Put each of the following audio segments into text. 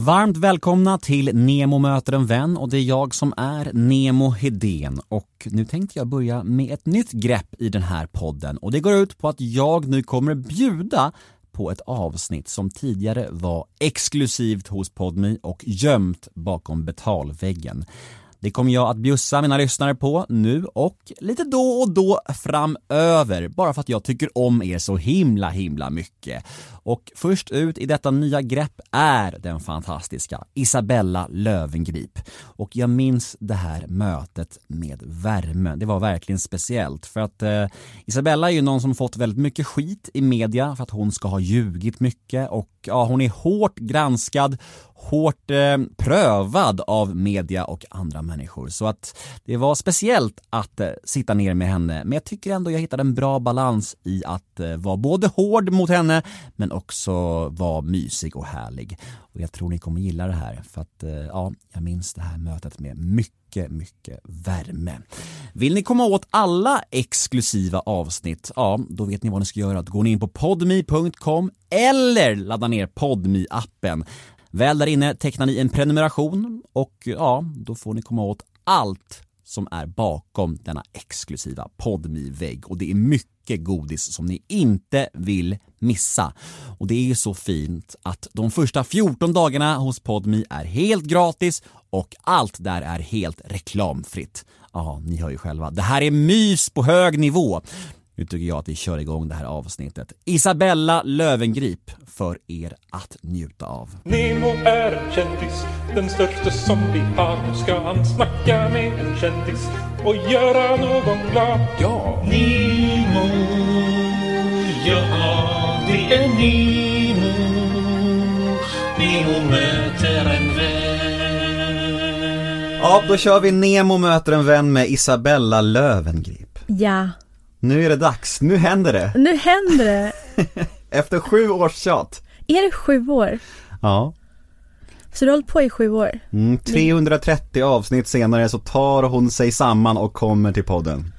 Varmt välkomna till Nemo möter en vän och det är jag som är Nemo Hedén och nu tänkte jag börja med ett nytt grepp i den här podden och det går ut på att jag nu kommer bjuda på ett avsnitt som tidigare var exklusivt hos Podmi och gömt bakom betalväggen. Det kommer jag att bjussa mina lyssnare på nu och lite då och då framöver, bara för att jag tycker om er så himla himla mycket. Och först ut i detta nya grepp är den fantastiska Isabella Lövengrip. Och jag minns det här mötet med värme. Det var verkligen speciellt för att eh, Isabella är ju någon som fått väldigt mycket skit i media för att hon ska ha ljugit mycket och ja, hon är hårt granskad hårt eh, prövad av media och andra människor. Så att det var speciellt att eh, sitta ner med henne. Men jag tycker ändå jag hittade en bra balans i att eh, vara både hård mot henne men också vara mysig och härlig. Och jag tror ni kommer gilla det här för att eh, ja, jag minns det här mötet med mycket, mycket värme. Vill ni komma åt alla exklusiva avsnitt, ja, då vet ni vad ni ska göra. Då går ni in på podmi.com eller ladda ner podmi-appen Väl där inne tecknar ni en prenumeration och ja, då får ni komma åt allt som är bakom denna exklusiva podmi vägg och det är mycket godis som ni inte vill missa. Och det är ju så fint att de första 14 dagarna hos Podmi är helt gratis och allt där är helt reklamfritt. Ja, ni hör ju själva. Det här är mys på hög nivå. Nu tycker jag att vi kör igång det här avsnittet. Isabella Lövengrip för er att njuta av. Nemo är en kändis, den största som vi har. Nu ska han snacka med en kändis och göra någon glad. Ja! Nemo, ja det är Nemo. Nemo möter en vän. Ja, då kör vi Nemo möter en vän med Isabella Lövengrip. Ja, Nu är det dags, nu händer det. nu händer det. Efter sju års tjat. Är det sju år? Ja. Så du har hållit på i sju år? Mm, 330 avsnitt senare så tar hon sig samman och kommer till podden.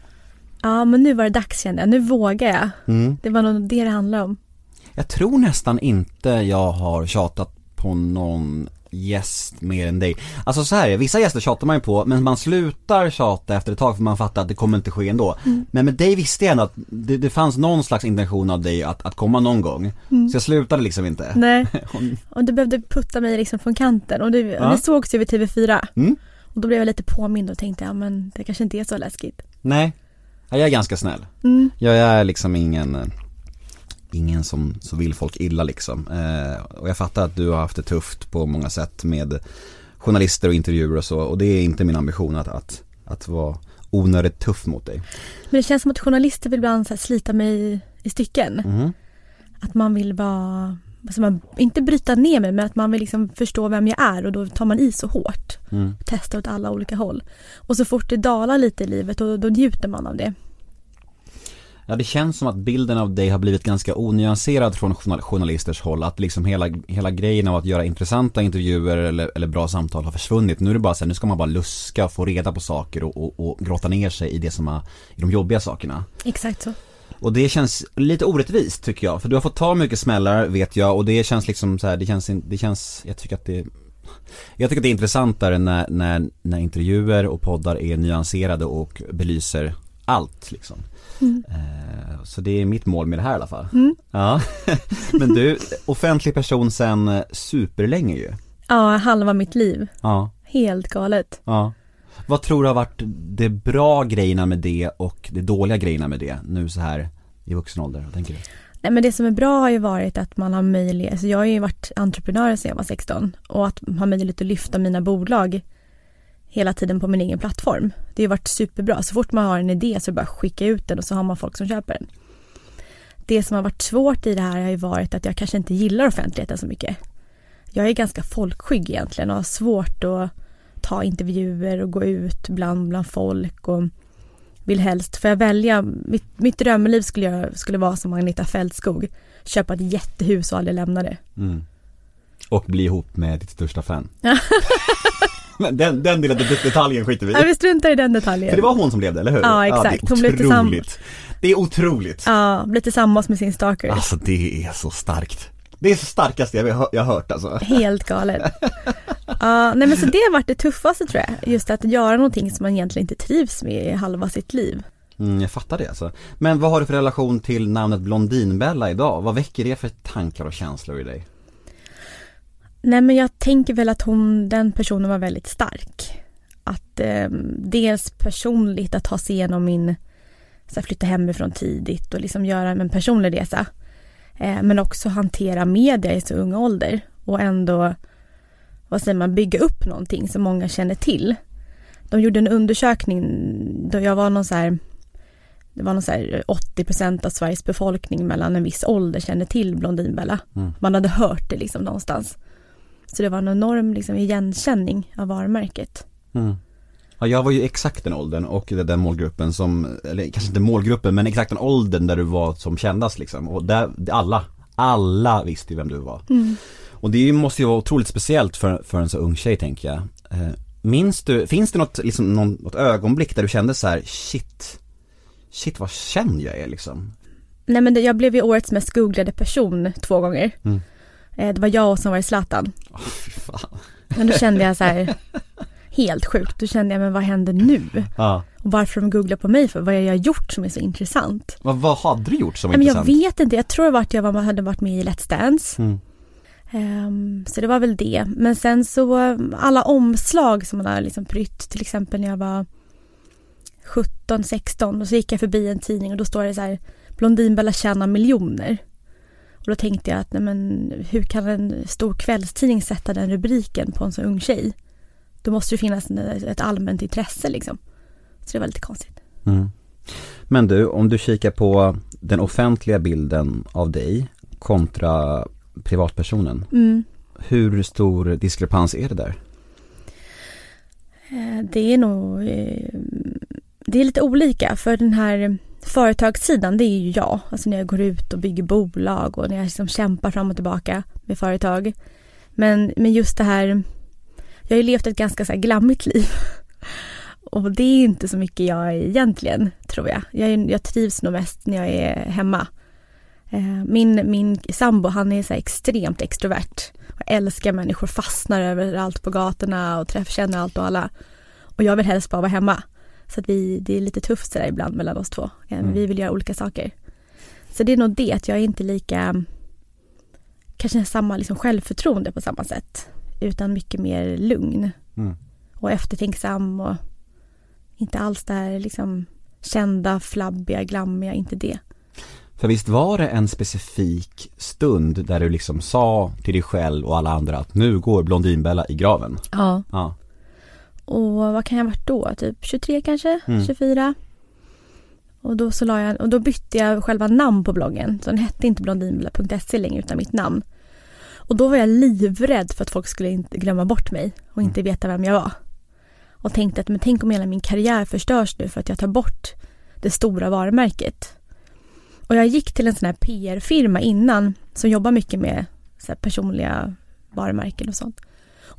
Ja, men nu var det dags kände jag. Nu vågar jag. Mm. Det var nog det det handlade om. Jag tror nästan inte jag har tjatat på någon gäst mer än dig. Alltså så här, vissa gäster tjatar man ju på men man slutar tjata efter ett tag för man fattar att det kommer inte ske ändå. Men med dig visste jag ändå att det, det fanns någon slags intention av dig att, att komma någon gång. Så jag slutade liksom inte. Nej, och du behövde putta mig liksom från kanten. Och, du, Ja. och vi sågs ju vid TV4. Mm. Och då blev jag lite påmind och tänkte, ja men det kanske inte är så läskigt. Nej, ja, jag är ganska snäll. Mm. Jag är liksom ingen, eh, ingen som så vill folk illa liksom. Eh, och jag fattar att du har haft det tufft på många sätt med journalister och intervjuer och så. Och det är inte min ambition att, att, att vara onödigt tuff mot dig. Men det känns som att journalister vill ibland så slita mig i, stycken. Mhm. Att man vill vara, alltså man, inte bryta ner mig men att man vill liksom förstå vem jag är och då tar man i så hårt. Mm. Testar åt alla olika håll. Och så fort det dalar lite i livet då, då njuter man av det. Ja det känns som att bilden av dig har blivit ganska onyanserad från journal- journalisters håll. Att liksom hela, hela grejen av att göra intressanta intervjuer eller, eller bra samtal har försvunnit. Nu är det bara så här, nu ska man bara luska och få reda på saker och, och, och grotta ner sig i det som är, i de jobbiga sakerna. Exakt så. Och det känns lite orättvist tycker jag, för du har fått ta mycket smällar vet jag och det känns liksom så här, det känns, det känns, jag tycker att det jag tycker att det är intressantare när, när, när intervjuer och poddar är nyanserade och belyser allt liksom. Mm. Så det är mitt mål med det här i alla fall. Mm. Ja, men du, offentlig person sen eh, superlänge ju. Ja, halva mitt liv. Ja, Helt galet. ja. Vad tror du har varit de bra grejerna med det och de dåliga grejerna med det nu så här i vuxen ålder? Vad tänker du? Nej men det som är bra har ju varit att man har möjlighet, alltså jag har ju varit entreprenör sedan jag var 16 och att ha möjlighet att lyfta mina bolag hela tiden på min egen plattform. Det har varit superbra. Så fort man har en idé så är det bara att skicka ut den och så har man folk som köper den. Det som har varit svårt i det här har ju varit att jag kanske inte gillar offentligheten så mycket. Jag är ganska folkskygg egentligen och har svårt att ta intervjuer och gå ut bland, bland folk och vill helst, får jag välja, mitt, mitt drömliv skulle, jag, skulle vara som Agneta Fältskog. Köpa ett jättehus och aldrig lämna det. Mm. Och bli ihop med ditt största fan. Den, den lilla det- detaljen skiter vi Ja, i. vi struntar i den detaljen. För det var hon som blev det, eller hur? Ja, exakt. det är Hon blev tillsammans-. Det är otroligt. Ja, bli tillsammans med sin stalker. Alltså det är så starkt. Det är det starkaste jag, hör- jag har hört alltså. Helt galet. Ja, nej men så det har varit det tuffaste tror jag. Just att göra någonting som man egentligen inte trivs med i halva sitt liv. Mm, jag fattar det alltså. Men vad har du för relation till namnet Blondinbella idag? Vad väcker det för tankar och känslor i dig? Nej men jag tänker väl att hon, den personen var väldigt stark. Att eh, dels personligt att ta sig igenom min, så här, flytta hemifrån tidigt och liksom göra en personlig resa. Eh, men också hantera media i så ung ålder och ändå, vad säger man, bygga upp någonting som många känner till. De gjorde en undersökning då jag var någon så här, det var någon så här 80% av Sveriges befolkning mellan en viss ålder kände till Blondinbella. Mm. Man hade hört det liksom någonstans. Så det var en enorm liksom, igenkänning av varumärket. Mm. Ja, jag var ju exakt den åldern och den målgruppen som, eller kanske inte målgruppen men exakt den åldern där du var som kändast liksom. Och där, alla, alla visste ju vem du var. Och det måste ju vara otroligt speciellt för, för en så ung tjej tänker jag. Eh, minns du, finns det något, liksom, något ögonblick där du kände så här: shit, shit vad känd jag är liksom? Nej men jag blev ju årets mest googlade person två gånger. Mm. Eh, det var jag och som var i Zlatan. Åh fy fan. Men då kände jag så här, helt sjukt. Då kände jag, men vad händer nu? Ja. Och varför de googlar på mig för? Vad har jag gjort som är så intressant? Vad, vad hade du gjort som var men jag intressant? vet inte, jag tror att jag var, hade varit med i Let's Dance. Mm. Ehm, så det var väl det. Men sen så alla omslag som man har liksom prytt, till exempel när jag var 17, 16 och så gick jag förbi en tidning och då står det så här Blondinbella tjänar miljoner. Och då tänkte jag att nej men hur kan en stor kvällstidning sätta den rubriken på en så ung tjej? Då måste det finnas ett allmänt intresse liksom. Så det var lite konstigt. Mm. Men du, om du kikar på den offentliga bilden av dig kontra privatpersonen. Mm. Hur stor diskrepans är det där? Eh, Det är nog eh, Det är lite olika för den här företagssidan det är ju jag. Alltså när jag går ut och bygger bolag och när jag liksom kämpar fram och tillbaka med företag. Men, men just det här Jag har ju levt ett ganska så här glammigt liv. Och det är inte så mycket jag är egentligen tror jag. Jag, jag trivs nog mest när jag är hemma. Eh, min, min sambo han är så här extremt extrovert. Och älskar människor, fastnar överallt på gatorna och träffkänner allt och alla. Och jag vill helst bara vara hemma. Så att vi, det är lite tufft sådär ibland mellan oss två. Eh, Mm. Vi vill göra olika saker. Så det är nog det att jag är inte lika, kanske samma liksom självförtroende på samma sätt. Utan mycket mer lugn Mm. och eftertänksam och inte alls det här liksom kända, flabbiga, glammiga, inte det. För visst var det en specifik stund där du liksom sa till dig själv och alla andra att nu går Blondinbella i graven? Ja. Ja. Och vad kan jag ha varit då? Typ 23 kanske? Mm. 24? Och då, så la jag, och då bytte jag själva namn på bloggen. Så den hette inte blondinbella.se längre utan mitt namn. Och då var jag livrädd för att folk skulle inte glömma bort mig och inte veta vem jag var. Och tänkte att men tänk om hela min karriär förstörs nu för att jag tar bort det stora varumärket. Och jag gick till en sån här PR-firma innan som jobbar mycket med så personliga varumärken och sånt.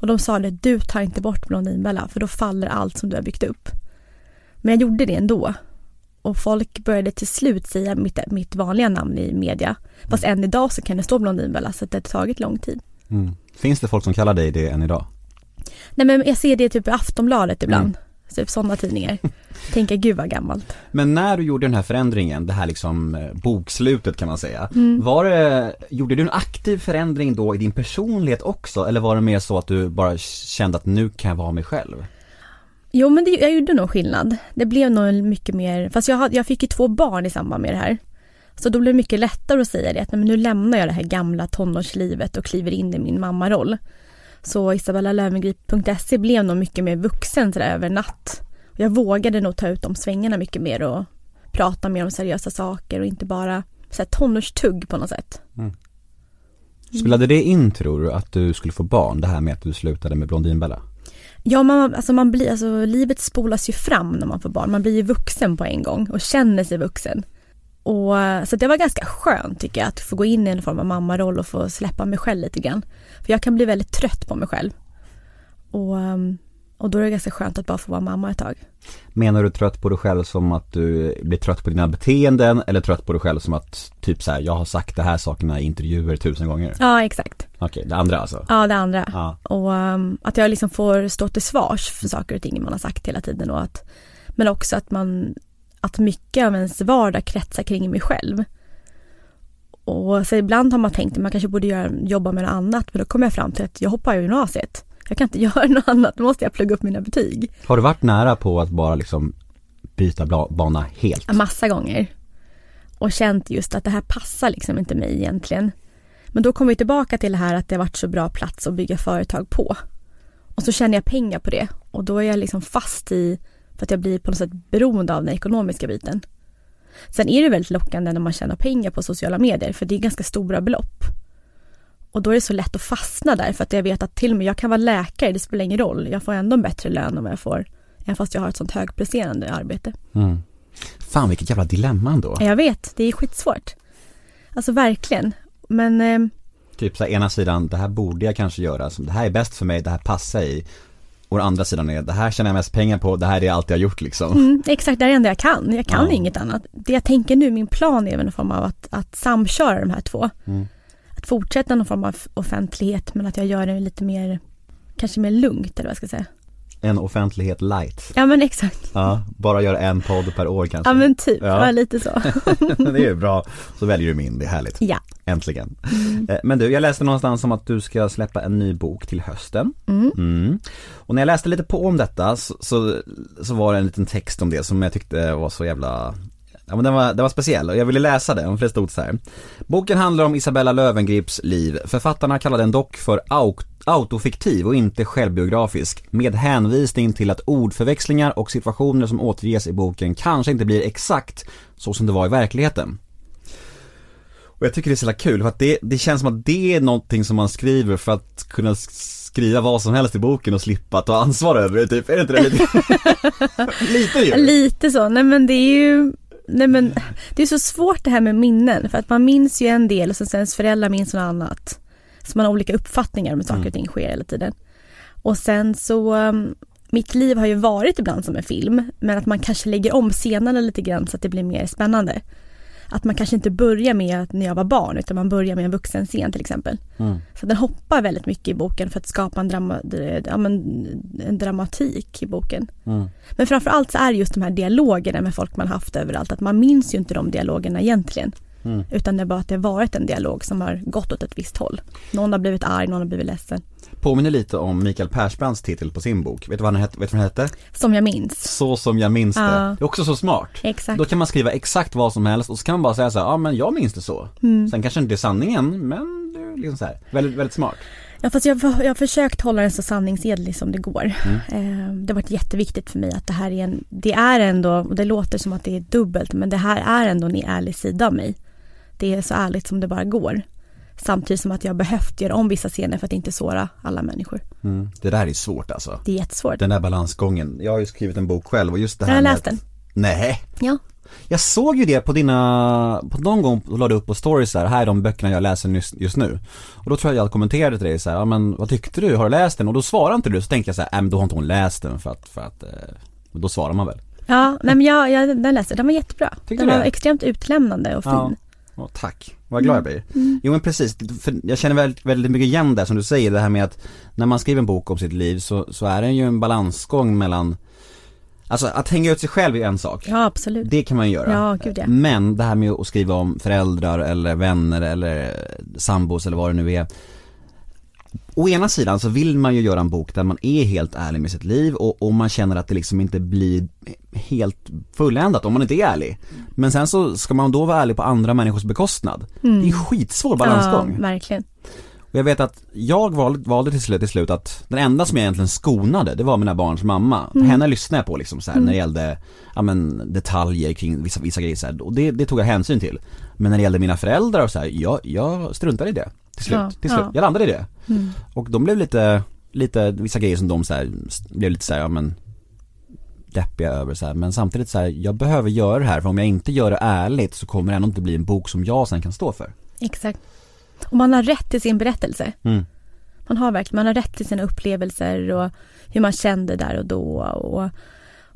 Och de sa det, du tar inte bort Blondinbella för då faller allt som du har byggt upp. Men jag gjorde det ändå. Och folk började till slut säga mitt, mitt vanliga namn i media. Fast än idag så kan det stå Blondinbella så det har tagit lång tid. Mm. Finns det folk som kallar dig det än idag? Nej men jag ser det typ i Aftonbladet ibland. Typ sådana tidningar. Tänker gud vad gammalt. Men när du gjorde den här förändringen, det här liksom eh, bokslutet kan man säga. Mm. Var det, gjorde du en aktiv förändring då i din personlighet också? Eller var det mer så att du bara kände att nu kan jag vara mig själv? Jo men det, jag gjorde nog skillnad. Det blev nog mycket mer, fast jag, jag fick ju två barn i samband med det här. Så då blev det mycket lättare att säga det, att nej, men nu lämnar jag det här gamla tonårslivet och kliver in i min mammaroll. Så isabellalöwengrip.se blev nog mycket mer vuxen sådär över natt. Jag vågade nog ta ut de svängarna mycket mer och prata mer om seriösa saker och inte bara så här tonårstugg på något sätt. Spelade det in tror du att du skulle få barn, det här med att du slutade med Blondinbella? Ja, man, alltså man blir, alltså livet spolas ju fram när man får barn. Man blir ju vuxen på en gång och känner sig vuxen. Och, så det var ganska skönt tycker jag att få gå in i en form av mammaroll och få släppa mig själv lite grann. För jag kan bli väldigt trött på mig själv. Och, um, Och då är det ganska skönt att bara få vara mamma ett tag. Menar du trött på dig själv som att du blir trött på dina beteenden eller trött på dig själv som att typ så här, jag har sagt de här sakerna i intervjuer tusen gånger? Ja, exakt. Okej, det andra alltså? Ja, det andra. Ja. Och um, att jag liksom får stå till svars för saker och ting man har sagt hela tiden och att men också att man att mycket av ens vardag kretsar kring mig själv. Och så ibland har man tänkt att man kanske borde göra, jobba med något annat men då kommer jag fram till att jag hoppar i gymnasiet. Jag kan inte göra något annat, då måste jag plugga upp mina betyg. Har du varit nära på att bara liksom byta bana helt? Massa gånger. Och känt just att det här passar liksom inte mig egentligen. Men då kommer vi tillbaka till det här att det har varit så bra plats att bygga företag på. Och så tjänar jag pengar på det och då är jag liksom fast i för att jag blir på något sätt beroende av den ekonomiska biten. Sen är det väldigt lockande när man tjänar pengar på sociala medier för det är ganska stora belopp. Och då är det så lätt att fastna där för att jag vet att till och med jag kan vara läkare, det spelar ingen roll. Jag får ändå en bättre lön vad jag får, även fast jag har ett sånt högpresterande arbete. Mm. Fan vilket jävla dilemma ändå. Jag vet, det är skitsvårt. Alltså verkligen. Men eh, Typ så här, ena sidan, det här borde jag kanske göra, det här är bäst för mig, det här passar i. Och den andra sidan är, det här tjänar jag mest pengar på, det här är allt jag har gjort liksom. mm, exakt, det är det enda jag kan. Jag kan Ja. inget annat. Det jag tänker nu, min plan är väl en form av att, att samköra de här två. Mm. Att fortsätta någon form av offentlighet men att jag gör det lite mer, kanske mer lugnt eller vad jag ska säga. En offentlighet light. Ja men exakt. Ja, bara göra en podd per år kanske. Ja men typ, Ja. ja. lite så. det är ju bra, så väljer du min, det är härligt. Ja. Äntligen. Eh, Men du, jag läste någonstans om att du ska släppa en ny bok till hösten. Mm. Mm. Och när jag läste lite på om detta så, så, så var det en liten text om det som jag tyckte var så jävla Ja men den var, den var speciell och jag ville läsa den, för det stod så här. Boken handlar om Isabella Lövengrips liv. Författarna kallar den dock för au- autofiktiv och inte självbiografisk med hänvisning till att ordförväxlingar och situationer som återges i boken kanske inte blir exakt så som det var i verkligheten. Och jag tycker det är så jävla kul för att det, det känns som att det är någonting som man skriver för att kunna skriva vad som helst i boken och slippa ta ansvar över det typ, är det inte det lite? lite ju! Lite så, nej men det är ju Nej men det är så svårt det här med minnen för att man minns ju en del och sen ens föräldrar minns något annat. Så man har olika uppfattningar om hur saker och ting sker hela tiden. Och sen så, um, mitt liv har ju varit ibland som en film men att man kanske lägger om scenerna lite grann så att det blir mer spännande. Att man kanske inte börjar med när jag var barn utan man börjar med en vuxen scen till exempel. Mm. Så den hoppar väldigt mycket i boken för att skapa en, drama, ja, men, en dramatik i boken. Mm. Men framförallt så är det just de här dialogerna med folk man haft överallt, att man minns ju inte de dialogerna egentligen. Mm. Utan det är bara att det har varit en dialog som har gått åt ett visst håll. Någon har blivit arg, någon har blivit ledsen. Påminner lite om Mikael Persbrandts titel på sin bok. Vet du vad den hette? Vet du vad den hette? Som jag minns. Så som jag minns det. Ja. Det är också så smart. Exakt. Då kan man skriva exakt vad som helst och så kan man bara säga så ja men jag minns det så. Mm. Sen kanske inte är sanningen, men det är liksom så här, väldigt, väldigt smart. Ja fast jag, jag har försökt hålla den så sanningsedlig som det går. Mm. Eh, det har varit jätteviktigt för mig att det här är en, det är ändå, och det låter som att det är dubbelt, men det här är ändå en ärlig sida av mig. Det är så ärligt som det bara går. Samtidigt som att jag behövt göra om vissa scener för att inte såra alla människor. Mm. Det där är svårt alltså. Det är jättesvårt. Den där balansgången. Jag har ju skrivit en bok själv och just det här Jag har med läst att- den. Nej. Ja. Jag såg ju det på dina, på någon gång la du upp på stories här, här är de böckerna jag läser just, nu. Och då tror jag jag kommenterade till dig så här, ja men vad tyckte du, har du läst den? Och då svarade inte du, så tänkte jag så här, äh, men då har inte hon läst den för att, för att, eh, då svarar man väl. Ja, nej men jag, jag den läste, den var jättebra. Tyckte den var det? extremt utlämnande och fin. Ja. Åh, tack, vad glad jag blir. Jo men precis, för jag känner väldigt, väldigt mycket igen där som du säger, det här med att när man skriver en bok om sitt liv så, så är det ju en balansgång mellan Alltså att hänga ut sig själv är en sak. Ja, absolut. Det kan man ju göra. Ja, gud ja. Men det här med att skriva om föräldrar eller vänner eller sambos eller vad det nu är. Å ena sidan så vill man ju göra en bok där man är helt ärlig med sitt liv och, och man känner att det liksom inte blir helt fulländat om man inte är ärlig. Men sen så ska man då vara ärlig på andra människors bekostnad. Det är en skitsvår balansgång. Mm. Ja, verkligen. Och jag vet att jag valde, valde till, slut, till slut att den enda som jag egentligen skonade, det var mina barns mamma. Mm. Henne lyssnade jag på liksom så här, när det gällde, ja men detaljer kring vissa, vissa grejer så här, och det, det tog jag hänsyn till. Men när det gällde mina föräldrar och så här, jag, jag struntade i det. Till slut, Ja, till slut. ja. Jag landade i det. Mm. Och de blev lite, lite, vissa grejer som de så här, blev lite så här, ja men deppiga över så här. men samtidigt så här, jag behöver göra det här för om jag inte gör det ärligt så kommer det ändå inte bli en bok som jag sen kan stå för. Exakt. Och man har rätt till sin berättelse. Mm. Man har verkligen, man har rätt till sina upplevelser och hur man kände där och då och,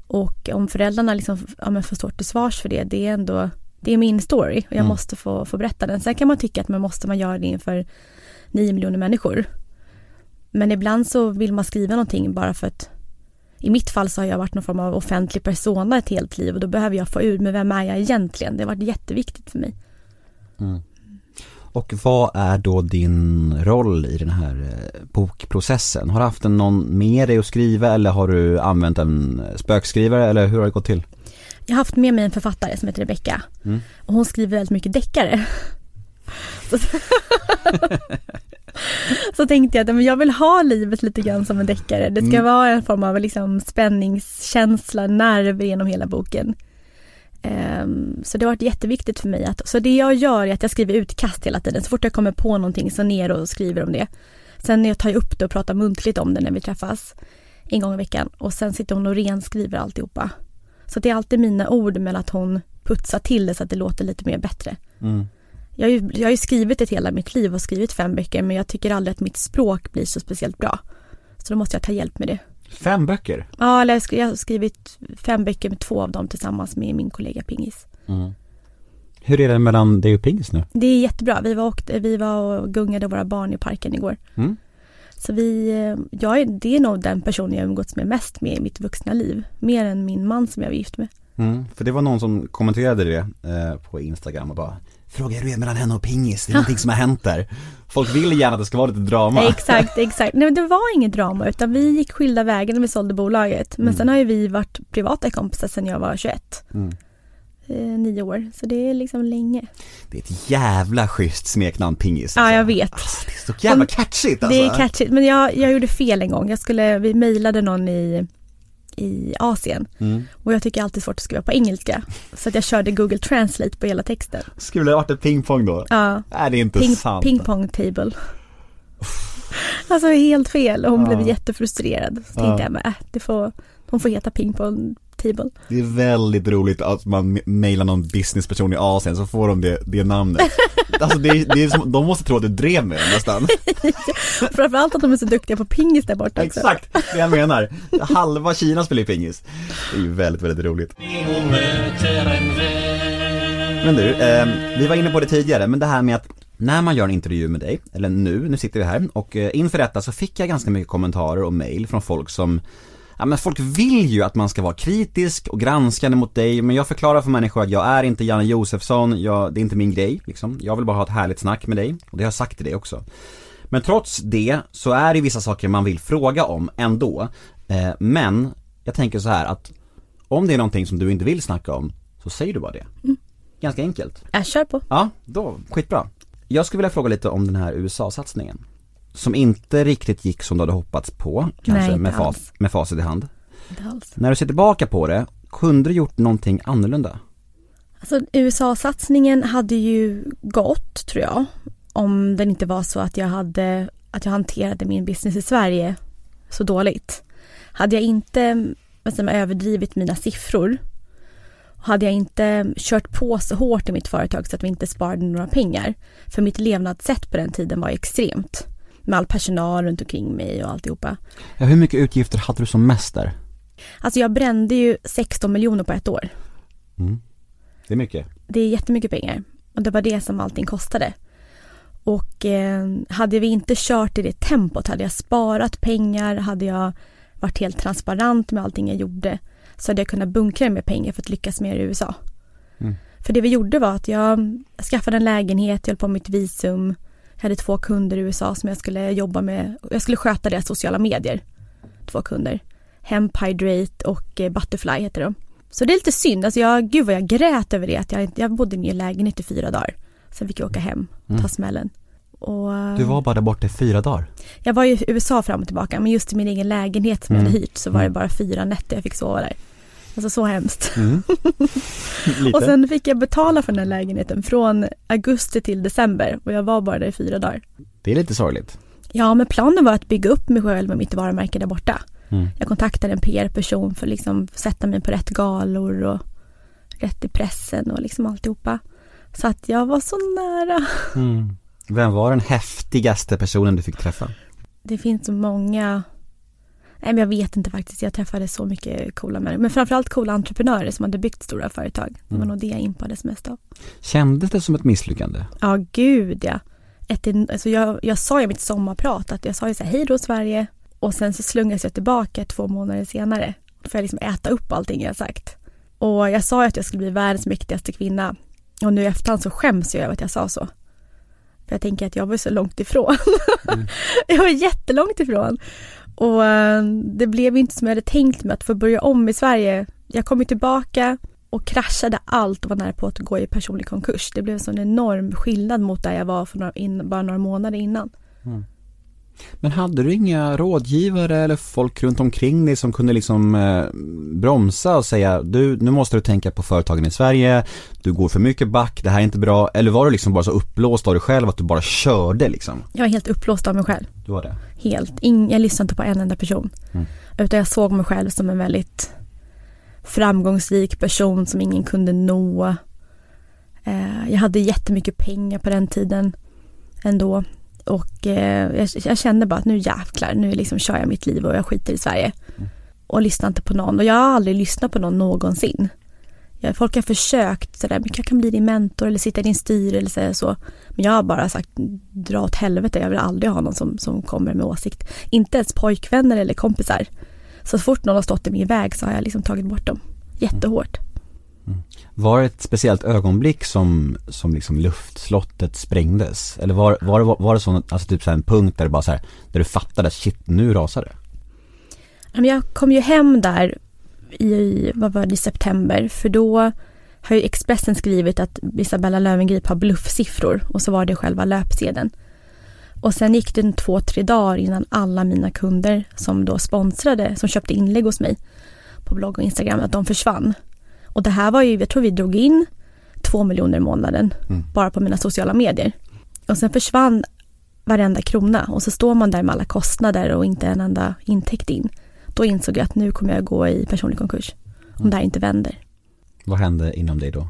och om föräldrarna liksom, ja, men får stå till svars för det, det är ändå, det är min story och jag Mm. måste få, få berätta den. Sen kan man tycka att man måste man göra det inför nio miljoner människor. Men ibland så vill man skriva någonting bara för att i mitt fall så har jag varit någon form av offentlig persona ett helt liv och då behöver jag få ur med vem är jag egentligen. Det har varit jätteviktigt för mig. Och vad är då din roll i den här eh, bokprocessen? Har du haft någon med dig att skriva eller har du använt en spökskrivare eller hur har det gått till? Jag har haft med mig en författare som heter Rebecka Mm. och hon skriver väldigt mycket deckare. Så, så tänkte jag att men jag vill ha livet lite grann som en deckare. Det ska Mm. vara en form av liksom spänningskänsla, nerv genom hela boken. Ehm, så det har varit jätteviktigt för mig att, så det jag gör är att jag skriver utkast hela tiden. Så fort jag kommer på någonting så ner och skriver om det. Sen jag tar jag upp det och pratar muntligt om det när vi träffas en gång i veckan och sen sitter hon och renskriver alltihopa. Så det är alltid mina ord men att hon putsar till det så att det låter lite mer bättre. Mm. Jag har, ju, jag har ju skrivit ett hela mitt liv och skrivit fem böcker men jag tycker aldrig att mitt språk blir så speciellt bra. Så då måste jag ta hjälp med det. Fem böcker? Ja, eller jag har skrivit fem böcker med två av dem tillsammans med min kollega Pingis. Mm. Hur är det mellan dig och Pingis nu? Det är jättebra. Vi var, åkte, vi var och gungade våra barn i parken igår. Mm. Så vi, eh, jag är, det är nog den person jag umgåtts med mest med i mitt vuxna liv. Mer än min man som jag var gift med. Mm. För det var någon som kommenterade det eh, på Instagram och bara Fråga hur det är mellan henne och Pingis, det är någonting som har hänt där. Folk vill gärna att det ska vara lite drama. Exakt, exakt. Nej men det var inget drama utan vi gick skilda vägar när vi sålde bolaget. Men Mm. sen har ju vi varit privata kompisar sedan jag var 21. Mm. Eh, nio år, så det är liksom länge. Det är ett jävla schysst smeknamn Pingis. Ja, jag vet. Alltså, det är så jävla catchigt alltså. Det är catchigt, men jag, jag gjorde fel en gång. Jag skulle, vi mejlade någon i, i Asien Mm. och jag tycker alltid svårt att skriva på engelska. Så att jag körde Google Translate på hela texten. Skulle det varit ett pingpong då? Ja, Nej det är inte ping, sant. ping pong table. Alltså helt fel och hon Ja. blev jättefrustrerad. Så Ja. tänkte jag, men äh, det får, hon får heta ping pong table. Det är väldigt roligt att man mejlar någon businessperson i Asien så får de det, det namnet. Alltså det är, det är som, de måste tro att du drev med dem nästan. Framförallt att de är så duktiga på pingis där borta också. Exakt det jag menar. Halva Kina spelar ju pingis. Det är ju väldigt, väldigt roligt. Men du, eh, vi var inne på det tidigare, men det här med att när man gör en intervju med dig, eller nu, nu sitter vi här och eh, inför detta så fick jag ganska mycket kommentarer och mail från folk som Ja men folk vill ju att man ska vara kritisk och granskande mot dig, men jag förklarar för människor att jag är inte Janne Josefsson, jag, det är inte min grej liksom. Jag vill bara ha ett härligt snack med dig, och det har jag sagt till dig också. Men trots det så är det vissa saker man vill fråga om ändå. Eh, men jag tänker så här att om det är någonting som du inte vill snacka om, så säger du bara det. Ganska enkelt. Jag kör på. Ja, då, skitbra. Jag skulle vilja fråga lite om den här USA-satsningen. Som inte riktigt gick som du hade hoppats på, kanske Nej, med, fas, med facit i hand. Inte alls. När du ser tillbaka på det, kunde du gjort någonting annorlunda? Alltså USA-satsningen hade ju gått tror jag. Om den inte var så att jag hade, att jag hanterade min business i Sverige så dåligt. Hade jag inte man, överdrivit mina siffror hade jag inte kört på så hårt i mitt företag så att vi inte sparade några pengar. För mitt levnadssätt på den tiden var extremt. Med all personal runt omkring mig och alltihopa. Ja, hur mycket utgifter hade du som mest där? Alltså jag brände ju 16 miljoner på ett år. Mm. Det är mycket. Det är jättemycket pengar. Och det var det som allting kostade. Och eh, hade vi inte kört i det tempot, hade jag sparat pengar, hade jag varit helt transparent med allting jag gjorde, så hade jag kunnat bunkra med pengar för att lyckas mer i USA. Mm. För det vi gjorde var att jag skaffade en lägenhet, jag höll på med mitt visum, jag hade två kunder i USA som jag skulle jobba med, jag skulle sköta deras sociala medier. Två kunder. Hemp Hydrate och eh, Butterfly heter de. Så det är lite synd, alltså jag, gud vad jag grät över det, att jag, jag bodde i min lägenhet i fyra dagar. Sen fick jag åka hem och ta Mm. smällen. Och, Du var bara där borta i fyra dagar. Jag var i USA fram och tillbaka, men just i min egen lägenhet som jag Mm. hade hyrt så var det Mm. bara fyra nätter jag fick sova där. Alltså så hemskt. Mm. Och sen fick jag betala för den här lägenheten från augusti till december och jag var bara där i fyra dagar. Det är lite sorgligt. Ja, men planen var att bygga upp mig själv med mitt varumärke där borta. Mm. Jag kontaktade en PR-person för att liksom sätta mig på rätt galor och rätt i pressen och liksom alltihopa. Så att jag var så nära. Mm. Vem var den häftigaste personen du fick träffa? det finns så många Nej men jag vet inte faktiskt, jag träffade så mycket coola människor. Men framförallt coola entreprenörer som hade byggt stora företag. Det var Mm. nog det jag impades mest av. Kändes det som ett misslyckande? Ja gud ja. Ett, alltså jag, jag sa i mitt sommarprat att jag sa ju så här, hej då Sverige. Och sen så slungas jag tillbaka två månader senare. Då får jag liksom äta upp allting jag sagt. Och jag sa ju att jag skulle bli världens mäktigaste kvinna. Och nu i efterhand så skäms jag över att jag sa så. För jag tänker att jag var så långt ifrån. jag var jättelångt ifrån. Och eh, det blev inte som jag hade tänkt mig att få börja om i Sverige. Jag kom ju tillbaka och kraschade allt och var nära på att gå i personlig konkurs. Det blev en sån enorm skillnad mot där jag var för några, in, bara några månader innan. Mm. Men hade du inga rådgivare eller folk runt omkring dig som kunde liksom eh, bromsa och säga du, nu måste du tänka på företagen i Sverige, du går för mycket back, det här är inte bra, eller var du liksom bara så uppblåst av dig själv att du bara körde liksom? Jag var helt uppblåst av mig själv. Du var det? Helt. In, jag lyssnade inte på en enda person. Mm. Utan jag såg mig själv som en väldigt framgångsrik person som ingen kunde nå. Eh, jag hade jättemycket pengar på den tiden ändå. Och eh, jag, jag kände bara att nu jävlar, nu liksom kör jag mitt liv och jag skiter i Sverige. Och lyssnar inte på någon. Och jag har aldrig lyssnat på någon någonsin. Jag, folk har försökt sådär, men jag kan bli din mentor eller sitta i din styrelse eller så. Men jag har bara sagt, dra åt helvete, jag vill aldrig ha någon som, som kommer med åsikt. Inte ens pojkvänner eller kompisar. Så fort någon har stått i min väg så har jag liksom tagit bort dem. Jättehårt. Mm. Var det ett speciellt ögonblick som, som liksom luftslottet sprängdes? Eller var, var, det- var det sån, alltså typ så här en punkt där det bara så här, där du fattade, shit nu rasar det? Jag kom ju hem där i, vad var det, i september. För då har ju Expressen skrivit att Isabella Löwengrip har bluffsiffror och så var det själva löpsedeln. Och sen gick det en två, tre dagar innan alla mina kunder som då sponsrade, som köpte inlägg hos mig på blogg och Instagram, att de försvann. Och det här var ju, jag tror vi drog in två miljoner i månaden bara på mina sociala medier. Och sen försvann varenda krona och så står man där med alla kostnader och inte en enda intäkt in. Då insåg jag att nu kommer jag gå i personlig konkurs. Om det här inte vänder. Vad hände inom dig då?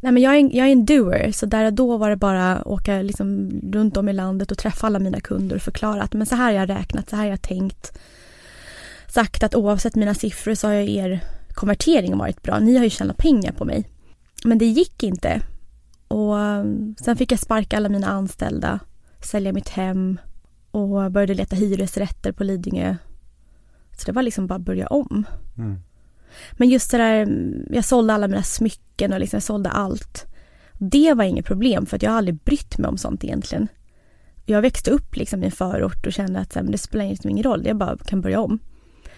Nej men jag är, en, jag är en doer, så där och då var det bara att åka liksom runt om i landet och träffa alla mina kunder och förklara att men så här har jag räknat, så här har jag tänkt. Sagt att oavsett mina siffror så har jag er konvertering varit bra. Ni har ju tjänat pengar på mig. Men det gick inte. Och um, sen fick jag sparka alla mina anställda, sälja mitt hem och började leta hyresrätter på Lidingö. Så det var liksom bara att börja om. Men just det där, jag sålde alla mina smycken och liksom jag sålde allt. Det var inget problem för att jag har aldrig brytt mig om sånt egentligen. Jag växte upp liksom i en förort och kände att här, det spelar liksom ingen roll, jag bara kan börja om.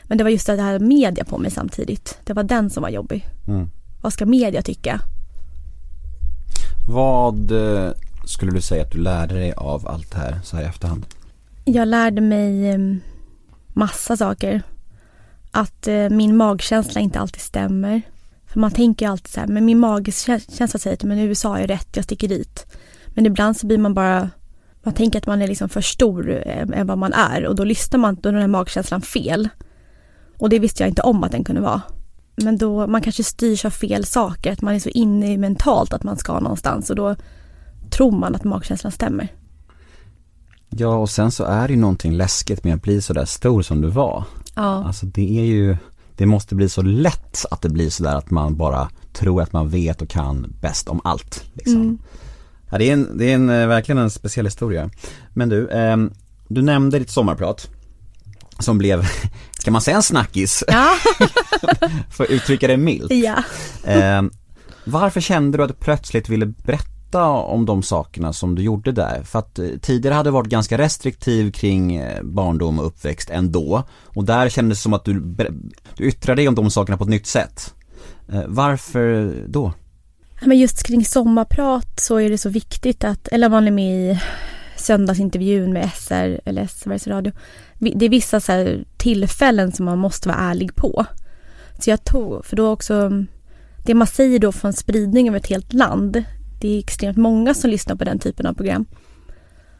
Men det var just det här media på mig samtidigt. Det var den som var jobbig. Mm. Vad ska media tycka? Vad eh, skulle du säga att du lärde dig av allt det här så här i efterhand? Jag lärde mig eh, massa saker. Att eh, min magkänsla inte alltid stämmer. För man tänker ju alltid så här, men min magkänsla säger att men USA är rätt, jag sticker dit. Men ibland så blir man bara, man tänker att man är liksom för stor eh, än vad man är och då lyssnar man, då är den här magkänslan fel. Och det visste jag inte om att den kunde vara. Men då, man kanske styrs av fel saker, att man är så inne i mentalt att man ska någonstans och då tror man att magkänslan stämmer. Ja, och sen så är det ju någonting läskigt med att bli så där stor som du var. Ja. Alltså det är ju, det måste bli så lätt att det blir så där att man bara tror att man vet och kan bäst om allt. Liksom. Mm. Ja, det är, en, det är en, eh, verkligen en speciell historia. Men du, ehm, du nämnde ditt sommarprat. Som blev, kan man säga en snackis? Ja. För att uttrycka det milt. ja. Ehm, varför kände du att du plötsligt ville berätta om de sakerna som du gjorde där? För att eh, tidigare hade du varit ganska restriktiv kring eh, barndom och uppväxt ändå. Och där kändes det som att du, du yttrade dig om de sakerna på ett nytt sätt. Eh, varför då? Men just kring sommarprat så är det så viktigt att, eller om man är med i söndagsintervjun med SR eller Sveriges Radio. Det är vissa så här tillfällen som man måste vara ärlig på. Så jag tog, för då också, det man säger då från spridning över ett helt land, det är extremt många som lyssnar på den typen av program.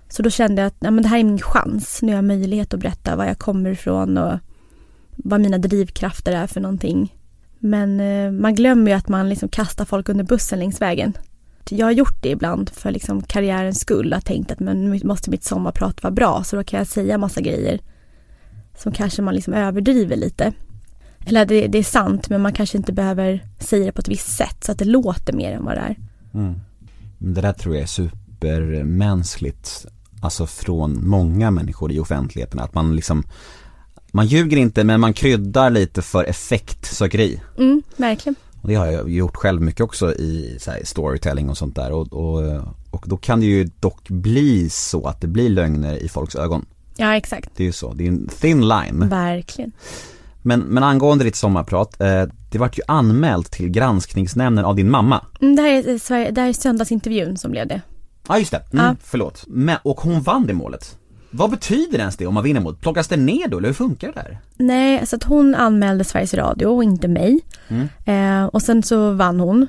Så då kände jag att ja, men det här är min chans. Nu har jag möjlighet att berätta var jag kommer ifrån och vad mina drivkrafter är för någonting. Men eh, man glömmer ju att man liksom kastar folk under bussen längs vägen jag har gjort det ibland för liksom karriärens skull. Att tänkt att men måste mitt sommarprat vara bra så då kan jag säga massa grejer som kanske man liksom överdriver lite. Eller det, det är sant men man kanske inte behöver säga det på ett visst sätt så att det låter mer än vad det är. Mm. Det där tror jag är supermänskligt, alltså från många människor i offentligheten, att man liksom man ljuger inte men man kryddar lite för effektsökeri. Mm, verkligen. Och det har jag gjort själv mycket också i storytelling och sånt där och, och, och då kan det ju dock bli så att det blir lögner i folks ögon. Ja exakt. Det är ju så, det är en thin line. Verkligen. Men, men angående ditt sommarprat, eh, det vart ju anmält till granskningsnämnden av din mamma. Mm, det här är, Sverige, det här är söndagsintervjun som blev det. Ja ah, just det, mm, Ja. förlåt. Men, och hon vann det målet. Vad betyder ens det om man vinner målet? Plockas det ner då eller hur funkar det där? Nej, så att hon anmälde Sveriges Radio och inte mig. Mm. Eh, och sen så vann hon.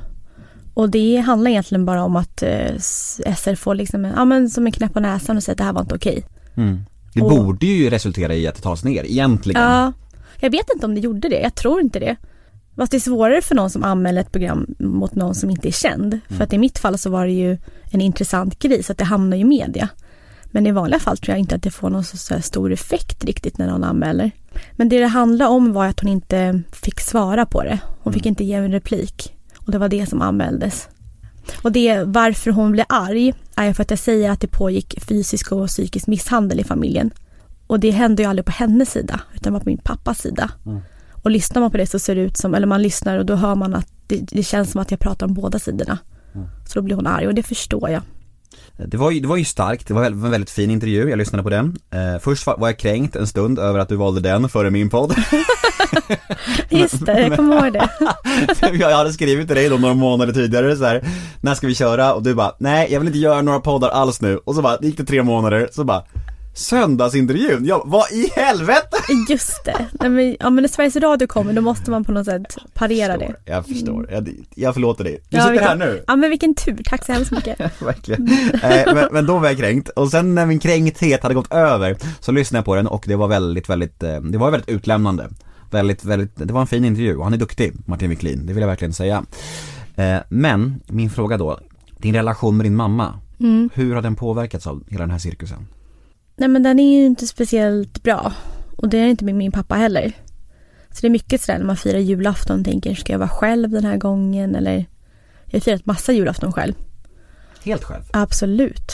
Och det handlar egentligen bara om att eh, SR får liksom, en- ja men som en knäpp på näsan och säger att det här var inte okej. Mm. Det Och- borde ju resultera i att det tas ner, egentligen. Ja, jag vet inte om det gjorde det, jag tror inte det. Fast det är svårare för någon som anmäler ett program mot någon som inte är känd. För att i mitt fall så var det ju en intressant grej så att det hamnar ju i media. Men i vanliga fall tror jag inte att det får någon så stor effekt riktigt när någon anmäler. Men det det handlade om var att hon inte fick svara på det. Hon fick inte ge en replik. Och det var det som anmäldes. Och det varför hon blev arg är för att jag säger att det pågick fysisk och psykisk misshandel i familjen. Och det hände ju aldrig på hennes sida, utan var på min pappas sida. Och lyssnar man på det så ser det ut som, eller man lyssnar och då hör man att det, det känns som att jag pratar om båda sidorna. Så då blir hon arg och det förstår jag. Det var, ju, det var ju starkt, det var en väldigt fin intervju, jag lyssnade på den. Eh, först var var jag kränkt en stund över att du valde den före min podd. Just det, jag kommer ihåg det. jag hade skrivit till dig då några månader tidigare så här, när ska vi köra? Och du bara, nej jag vill inte göra några poddar alls nu. Och så bara, det gick det tre månader, så bara, söndagsintervjun, jag bara, vad i helvete? Just det. Nej, men, ja men när Sveriges Radio kommer då måste man på något sätt parera det. Förstår, Jag förstår, jag, jag förlåter dig. Du Ja, sitter vilken- här nu. Ja men vilken tur, tack så hemskt mycket. Verkligen. Eh, men, men då var jag kränkt och sen när min kränkthet hade gått över så lyssnade jag på den och det var väldigt, väldigt, eh, det var väldigt utlämnande. Väldigt, väldigt, det var en fin intervju och han är duktig, Martin Wiklin, det vill jag verkligen säga. Eh, men min fråga då, din relation med din mamma, Mm. hur har den påverkats av hela den här cirkusen? Nej men den är ju inte speciellt bra. Och det är inte med min pappa heller. Så det är mycket sådär när man firar julafton tänker, ska jag vara själv den här gången eller? Jag har firat massa julafton själv. Helt själv? Absolut.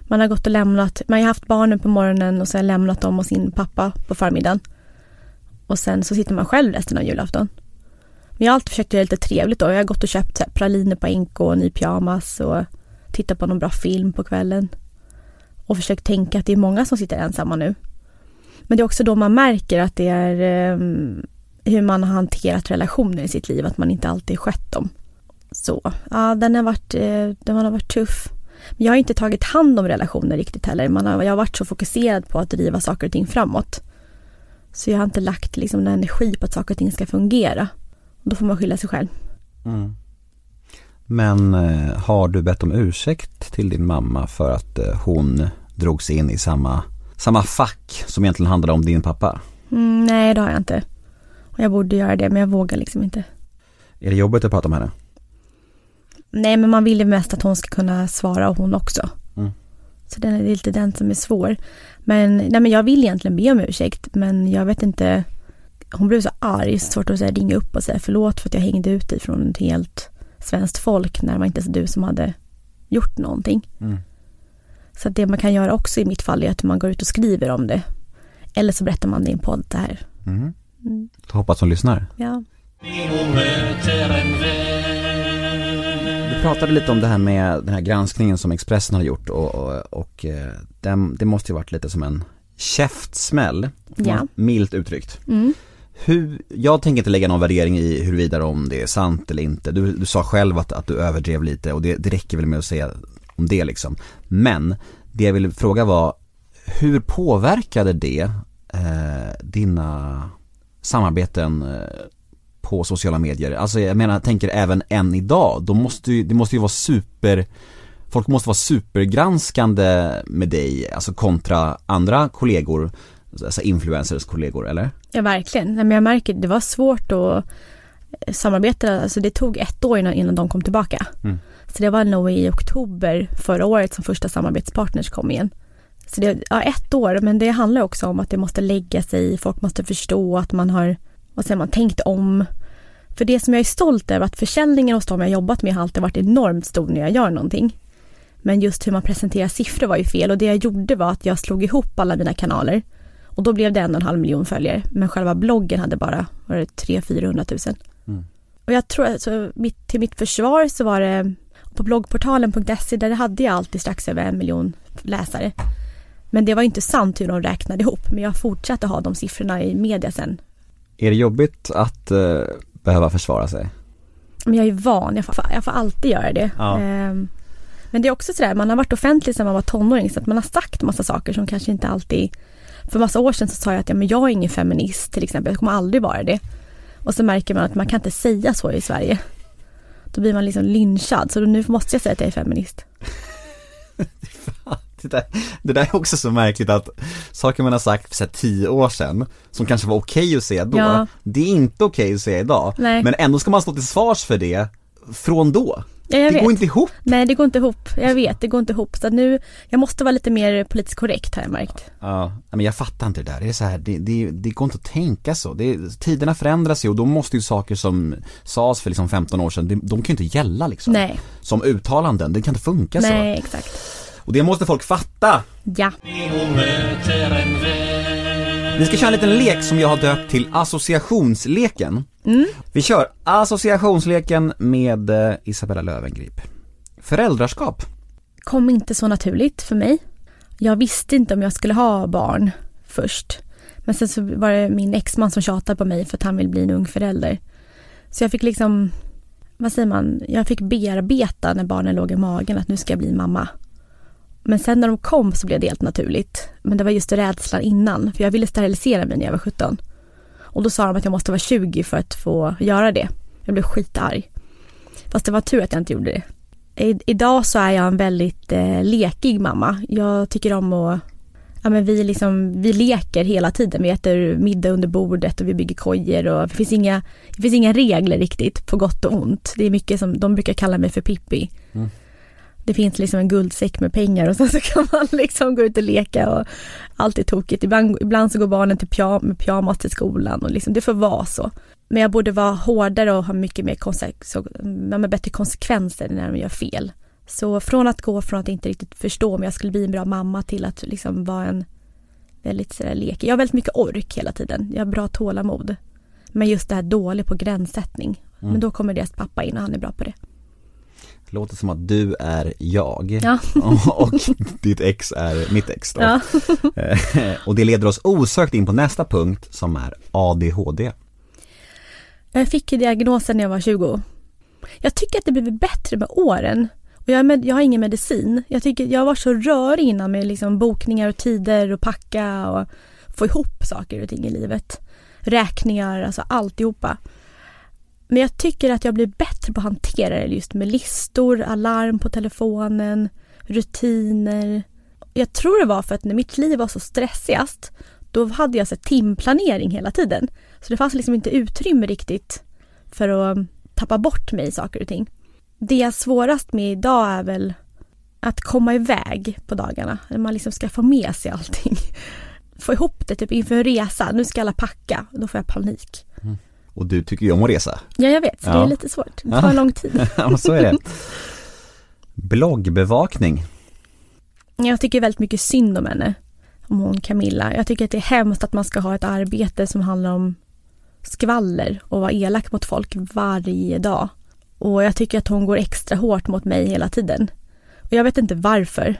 Man har gått och lämnat, man har haft barnen på morgonen och sen lämnat dem och sin pappa på förmiddagen. Och sen så sitter man själv resten av julafton. Men jag har alltid försökt göra det lite trevligt då. Jag har gått och köpt praliner på NK och ny pyjamas och tittat på någon bra film på kvällen. Och försökt tänka att det är många som sitter ensamma nu. Men det är också då man märker att det är ehm, hur man har hanterat relationer i sitt liv, att man inte alltid skött dem. Så, ja den har varit, eh, den har varit tuff. Men jag har inte tagit hand om relationer riktigt heller. Man har, jag har varit så fokuserad på att driva saker och ting framåt. Så jag har inte lagt liksom någon energi på att saker och ting ska fungera. Och då får man skylla sig själv. Mm. Men eh, har du bett om ursäkt till din mamma för att eh, hon drogs in i samma, samma fack som egentligen handlade om din pappa? Mm, nej, det har jag inte. Och jag borde göra det, men jag vågar liksom inte. Är det jobbigt att prata om henne? Nej, men man vill ju mest att hon ska kunna svara och hon också. Mm. Så den är lite den som är svår. Men, nej, men jag vill egentligen be om ursäkt, men jag vet inte. Hon blev så arg, så svårt att säga, ringa upp och säga förlåt för att jag hängde ut dig från ett helt svenskt folk när det var inte ens du som hade gjort någonting. Mm. Så det man kan göra också i mitt fall är att man går ut och skriver om det. Eller så berättar man det i en podd det här. Mm. Mm. Hoppas hon lyssnar. Ja. Du pratade lite om det här med den här granskningen som Expressen har gjort och, och, och eh, den, det måste ju varit lite som en käftsmäll, Ja. milt uttryckt. Mm. Hur, jag tänker inte lägga någon värdering i huruvida om det är sant eller inte. Du, du sa själv att, att du överdrev lite och det, det räcker väl med att säga om det liksom. Men det jag ville fråga var, hur påverkade det eh, dina samarbeten eh, på sociala medier? Alltså jag menar, jag tänker även än idag, då måste ju, det måste ju vara super Folk måste vara supergranskande med dig, alltså kontra andra kollegor, alltså influencers kollegor, eller? Ja, verkligen. Nej, men jag märker det var svårt att samarbeta. Alltså det tog ett år innan, innan de kom tillbaka. Mm. Så det var nog i oktober förra året som första samarbetspartners kom igen. Så det ja, ett år, men det handlar också om att det måste lägga sig, folk måste förstå att man har, vad säger man, tänkt om. För det som jag är stolt över, att försäljningen hos dem jag jobbat med har alltid varit enormt stor när jag gör någonting. Men just hur man presenterar siffror var ju fel och det jag gjorde var att jag slog ihop alla mina kanaler. Och då blev det en och en halv miljon följare. Men själva bloggen hade bara, var det 300 000 mm. Och jag tror, alltså, mitt, till mitt försvar så var det på bloggportalen.se där hade jag alltid strax över en miljon läsare. Men det var inte sant hur de räknade ihop. Men jag fortsatte ha de siffrorna i media sen. Är det jobbigt att uh, behöva försvara sig? Men jag är van, jag får, jag får alltid göra det. Ja. Um, men det är också sådär, man har varit offentlig sedan man var tonåring så att man har sagt massa saker som kanske inte alltid För massa år sedan så sa jag att ja, men jag är ingen feminist till exempel, jag kommer aldrig vara det. Och så märker man att man kan inte säga så i Sverige. Då blir man liksom lynchad, så nu måste jag säga att jag är feminist. det, där, det där är också så märkligt att saker man har sagt för så tio år sedan, som kanske var okej okay att säga då, ja. det är inte okej okay att säga idag. Nej. Men ändå ska man stå till svars för det från då. Ja, det vet. går inte ihop. Nej, det går inte ihop. Jag vet, det går inte ihop. Så nu, jag måste vara lite mer politiskt korrekt har jag märkt. Ja, men jag fattar inte det där. Det är så här, det, det, det går inte att tänka så. Det, tiderna förändras ju och då måste ju saker som sades för liksom 15 år sedan, de, de kan ju inte gälla liksom. Nej. Som uttalanden, det kan inte funka Nej, så. Nej, exakt. Och det måste folk fatta. Ja. Vi ska köra en liten lek som jag har döpt till associationsleken. Mm. Vi kör associationsleken med eh, Isabella Lövengrip. Föräldraskap. Kom inte så naturligt för mig. Jag visste inte om jag skulle ha barn först. Men sen så var det min exman som tjatade på mig för att han vill bli en ung förälder. Så jag fick liksom, vad säger man, jag fick bearbeta när barnen låg i magen att nu ska jag bli mamma. Men sen när de kom så blev det helt naturligt. Men det var just rädslan innan, för jag ville sterilisera mig när jag var 17. Och då sa de att jag måste vara 20 för att få göra det. Jag blev skitarg. Fast det var tur att jag inte gjorde det. I, idag så är jag en väldigt eh, lekig mamma. Jag tycker om att Ja men vi liksom, vi leker hela tiden. Vi äter middag under bordet och vi bygger kojer och det finns inga, det finns inga regler riktigt på gott och ont. Det är mycket som, de brukar kalla mig för Pippi. Mm det finns liksom en guldsäck med pengar och sen så kan man liksom gå ut och leka och allt är tokigt. Ibland, ibland så går barnen till pyjam, med pyjamas till skolan och liksom, det får vara så. Men jag borde vara hårdare och ha mycket mer så, med bättre konsekvenser när de gör fel. Så från att gå från att inte riktigt förstå om jag skulle bli en bra mamma till att liksom vara en väldigt sådär lekig. Jag har väldigt mycket ork hela tiden. Jag har bra tålamod. Men just det här dålig på gränssättning. Mm. Men då kommer deras pappa in och han är bra på det låter som att du är jag ja. och ditt ex är mitt ex då. Ja. Eh, och det leder oss osökt in på nästa punkt som är ADHD. Jag fick diagnosen när jag var 20. Jag tycker att det blivit bättre med åren. Och jag, med, jag har ingen medicin. Jag tycker jag var så rörig innan med liksom bokningar och tider och packa och få ihop saker och ting i livet. Räkningar, alltså alltihopa. Men jag tycker att jag blir bättre på att hantera det just med listor, alarm på telefonen, rutiner. Jag tror det var för att när mitt liv var så stressigast, då hade jag så timplanering hela tiden. Så det fanns liksom inte utrymme riktigt för att tappa bort mig i saker och ting. Det jag svårast med idag är väl att komma iväg på dagarna. När man liksom ska få med sig allting. Få ihop det typ inför en resa. Nu ska alla packa. Då får jag panik. Och du tycker ju om att resa. Ja, jag vet. Ja. Det är lite svårt. Det tar ja. lång tid. ja, så är det. Bloggbevakning. Jag tycker väldigt mycket synd om henne. Om hon Camilla. Jag tycker att det är hemskt att man ska ha ett arbete som handlar om skvaller och vara elak mot folk varje dag. Och jag tycker att hon går extra hårt mot mig hela tiden. Och jag vet inte varför.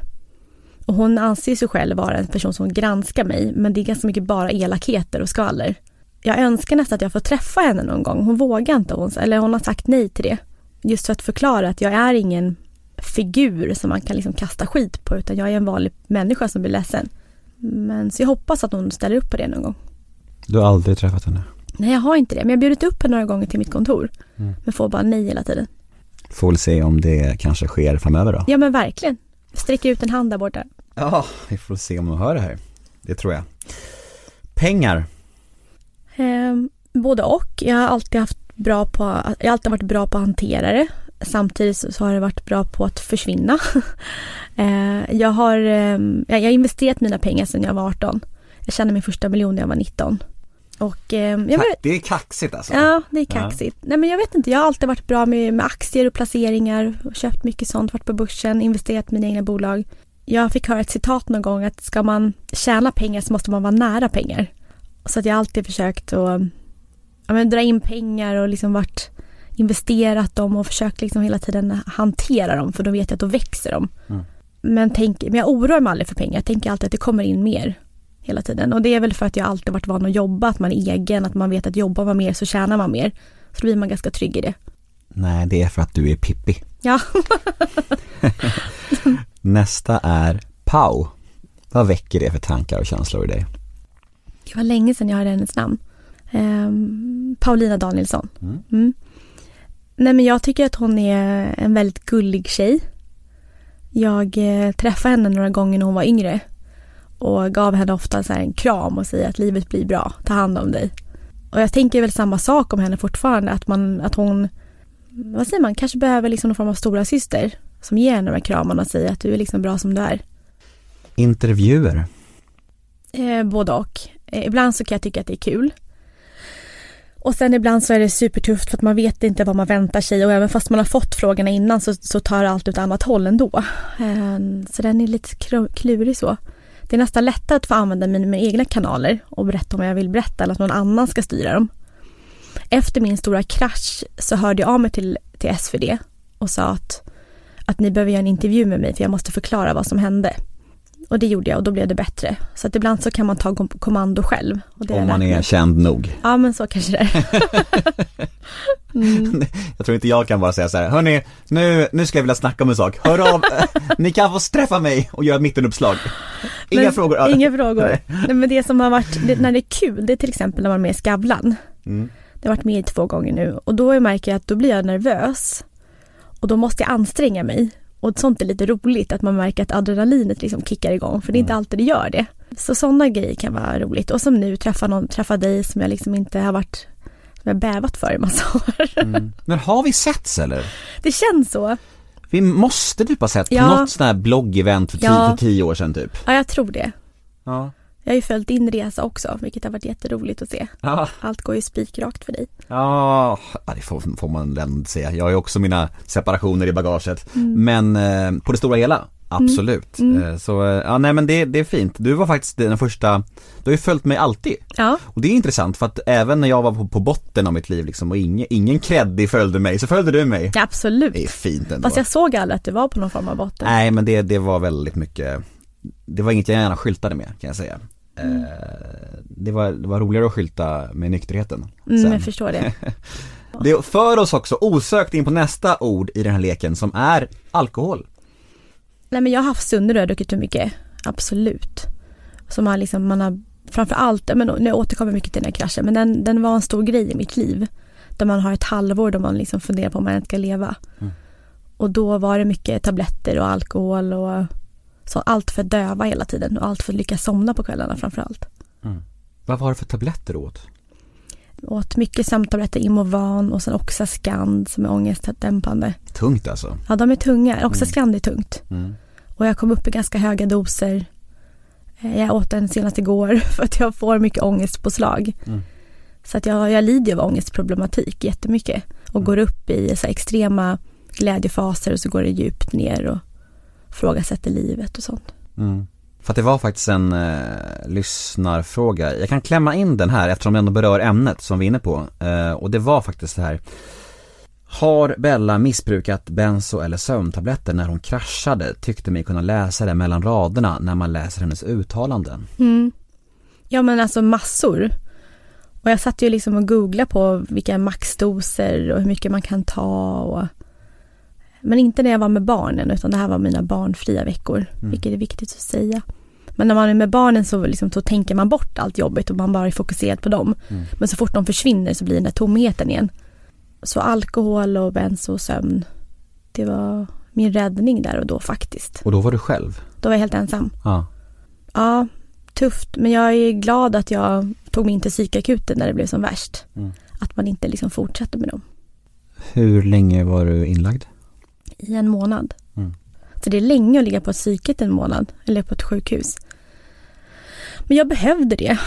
Och hon anser sig själv vara en person som granskar mig, men det är ganska mycket bara elakheter och skvaller jag önskar nästan att jag får träffa henne någon gång. Hon vågar inte, hon, eller hon har sagt nej till det. Just för att förklara att jag är ingen figur som man kan liksom kasta skit på utan jag är en vanlig människa som blir ledsen. Men så jag hoppas att hon ställer upp på det någon gång. Du har aldrig träffat henne? Nej jag har inte det, men jag har bjudit upp henne några gånger till mitt kontor. Mm. Men får bara nej hela tiden. Får väl se om det kanske sker framöver då? Ja men verkligen. Sträcker ut en hand där borta. Ja, vi får se om hon hör det här. Det tror jag. Pengar. Eh, både och. Jag har alltid haft bra på, jag har alltid varit bra på att hantera det. Samtidigt så, har det varit bra på att försvinna. eh, jag, har, eh, jag har investerat mina pengar sedan jag var 18. Jag tjänade min första miljon när jag var 19. Och, eh, jag vet, Det är kaxigt alltså. Ja, det är kaxigt. Nej men jag vet inte, jag har alltid varit bra med, med aktier och placeringar. Och köpt mycket sånt, varit på börsen, investerat i mina egna bolag. Jag fick höra ett citat någon gång att ska man tjäna pengar så måste man vara nära pengar. Så att jag alltid försökt att ja, men, dra in pengar och liksom varit investerat dem och försökt liksom hela tiden hantera dem för då vet jag att då växer de. Mm. Men, tänk, men jag oroar mig aldrig för pengar. Jag tänker alltid att det kommer in mer hela tiden. Och det är väl för att jag alltid varit van att jobba, att man är egen, att man vet att jobbar man mer så tjänar man mer. Så då blir man ganska trygg i det. Nej, det är för att du är Pippi. Ja. Nästa är Pau. Vad väcker det för tankar och känslor i dig? Det var länge sedan jag hörde hennes namn. Ehm, Paulina Danielsson. Mm. Mm. Nej men jag tycker att hon är en väldigt gullig tjej. Jag eh, träffade henne några gånger när hon var yngre och gav henne ofta så här en kram och säger att livet blir bra, ta hand om dig. Och jag tänker väl samma sak om henne fortfarande, att, man, att hon, vad säger man, kanske behöver liksom någon form av stora syster som ger henne de här kramarna och säger att du är liksom bra som du är. Intervjuer. Eh, både och. Eh, ibland så kan jag tycka att det är kul. Och sen ibland så är det supertufft för att man vet inte vad man väntar sig och även fast man har fått frågorna innan så, så tar allt åt annat håll ändå. Eh, så den är lite klurig så. Det är nästan lättare att få använda mina, mina egna kanaler och berätta om vad jag vill berätta eller att någon annan ska styra dem. Efter min stora krasch så hörde jag av mig till, till SvD och sa att, att ni behöver göra en intervju med mig för jag måste förklara vad som hände. Och det gjorde jag och då blev det bättre. Så att ibland så kan man ta kom- kommando själv. Och det har Om man är känd nog. Ja men så kanske det är. mm. Jag tror inte jag kan bara säga så här, hörni, nu, nu ska jag vilja snacka om en sak. Hör av, ni kan få träffa mig och göra ett mittenuppslag. Inga Men- frågor. Inga frågor. Nej. Nej. men det som har varit, det, när det är kul, det är till exempel när man är med i Skavlan. Mm. Det har varit med i två gånger nu och då märker jag att då blir jag nervös. Och då måste jag anstränga mig. Och sånt är lite roligt att man märker att adrenalinet liksom kickar igång för det är inte alltid det gör det. Så sådana grejer kan vara roligt. Och som nu, träffa någon, träffa dig som jag liksom inte har varit, som jag bävat för i massa år. Mm. Men har vi setts eller? Det känns så. Vi måste typ ha sett på Ja. något sånt här bloggevent för, tio, Ja. för tio år sedan typ. Ja, jag tror det. Ja. Jag har ju följt din resa också, vilket har varit jätteroligt att se. Ja, Allt går ju spikrakt för dig. ja det får, får man ändå säga. Jag har ju också mina separationer i bagaget. Mm. Men eh, på det stora hela, absolut. Mm. Eh, så, eh, ja nej men det, det är fint. Du var faktiskt den första, du har ju följt mig alltid. Ja, Och det är intressant för att även när jag var på, på botten av mitt liv liksom och ingen, ingen creddig följde mig, så följde du mig. ja absolut. Det är fint ändå. Fast jag såg aldrig att du var på någon form av botten. Nej men det, det var väldigt mycket, det var inget jag gärna skyltade med kan jag säga. Mm. Eh, det, var, det var roligare att skylta med nykterheten. Mm, jag förstår det. Det för oss också osökt in på nästa ord i den här leken som är alkohol. Nej men jag har haft stunder då jag druckit för mycket. Absolut. Som har liksom, man har framför allt, men nu återkommer mycket till den här kraschen, men den, den var en stor grej i mitt liv. Där man har ett halvår då man liksom funderar på om man ens ska leva. Mm. Och då var det mycket tabletter och alkohol och så allt för döva hela tiden och allt för att lyckas somna på kvällarna framför allt. Vad var det för tabletter du åt? Åt mycket sömntabletter, Imovan och sen Oxascand som är ångestdämpande. Tungt alltså. Ja, de är tunga. Oxascand är tungt. Mm. Och jag kom upp i ganska höga doser. Eh, Jag åt den senast igår för att jag får mycket ångestpåslag. Mm. Så att jag, jag lider av ångestproblematik jättemycket. Och Mm. går upp i så extrema glädjefaser och så går det djupt ner och frågasätter livet och sånt. Mm. För att det var faktiskt en eh, lyssnarfråga. Jag kan klämma in den här eftersom det ändå berör ämnet som vi är inne på. Eh, och det var faktiskt det här. Har Bella missbrukat benzo eller sömntabletter när hon kraschade? Tyckte mig kunna läsa det mellan raderna när man läser hennes uttalanden. Mm. Ja men alltså massor. Och jag satt ju liksom och googlade på vilka maxdoser och hur mycket man kan ta och men inte när jag var med barnen utan det här var mina barnfria veckor, vilket är viktigt att säga. Men när man är med barnen så, liksom, så tänker man bort allt jobbigt och man bara är fokuserad på dem. Men så fort de försvinner så blir den där tomheten igen. Så alkohol och benzo och sömn, det var min räddning där och då faktiskt. Och då var du själv? Då var jag helt ensam. Ja. Ja, tufft. Men jag är glad att jag tog mig in till psykakuten när det blev som värst. Mm. Att man inte liksom fortsatte med dem. Hur länge var du inlagd? I en månad. Mm. Så det är länge att ligga på psyket en månad eller på ett sjukhus. Men jag behövde det.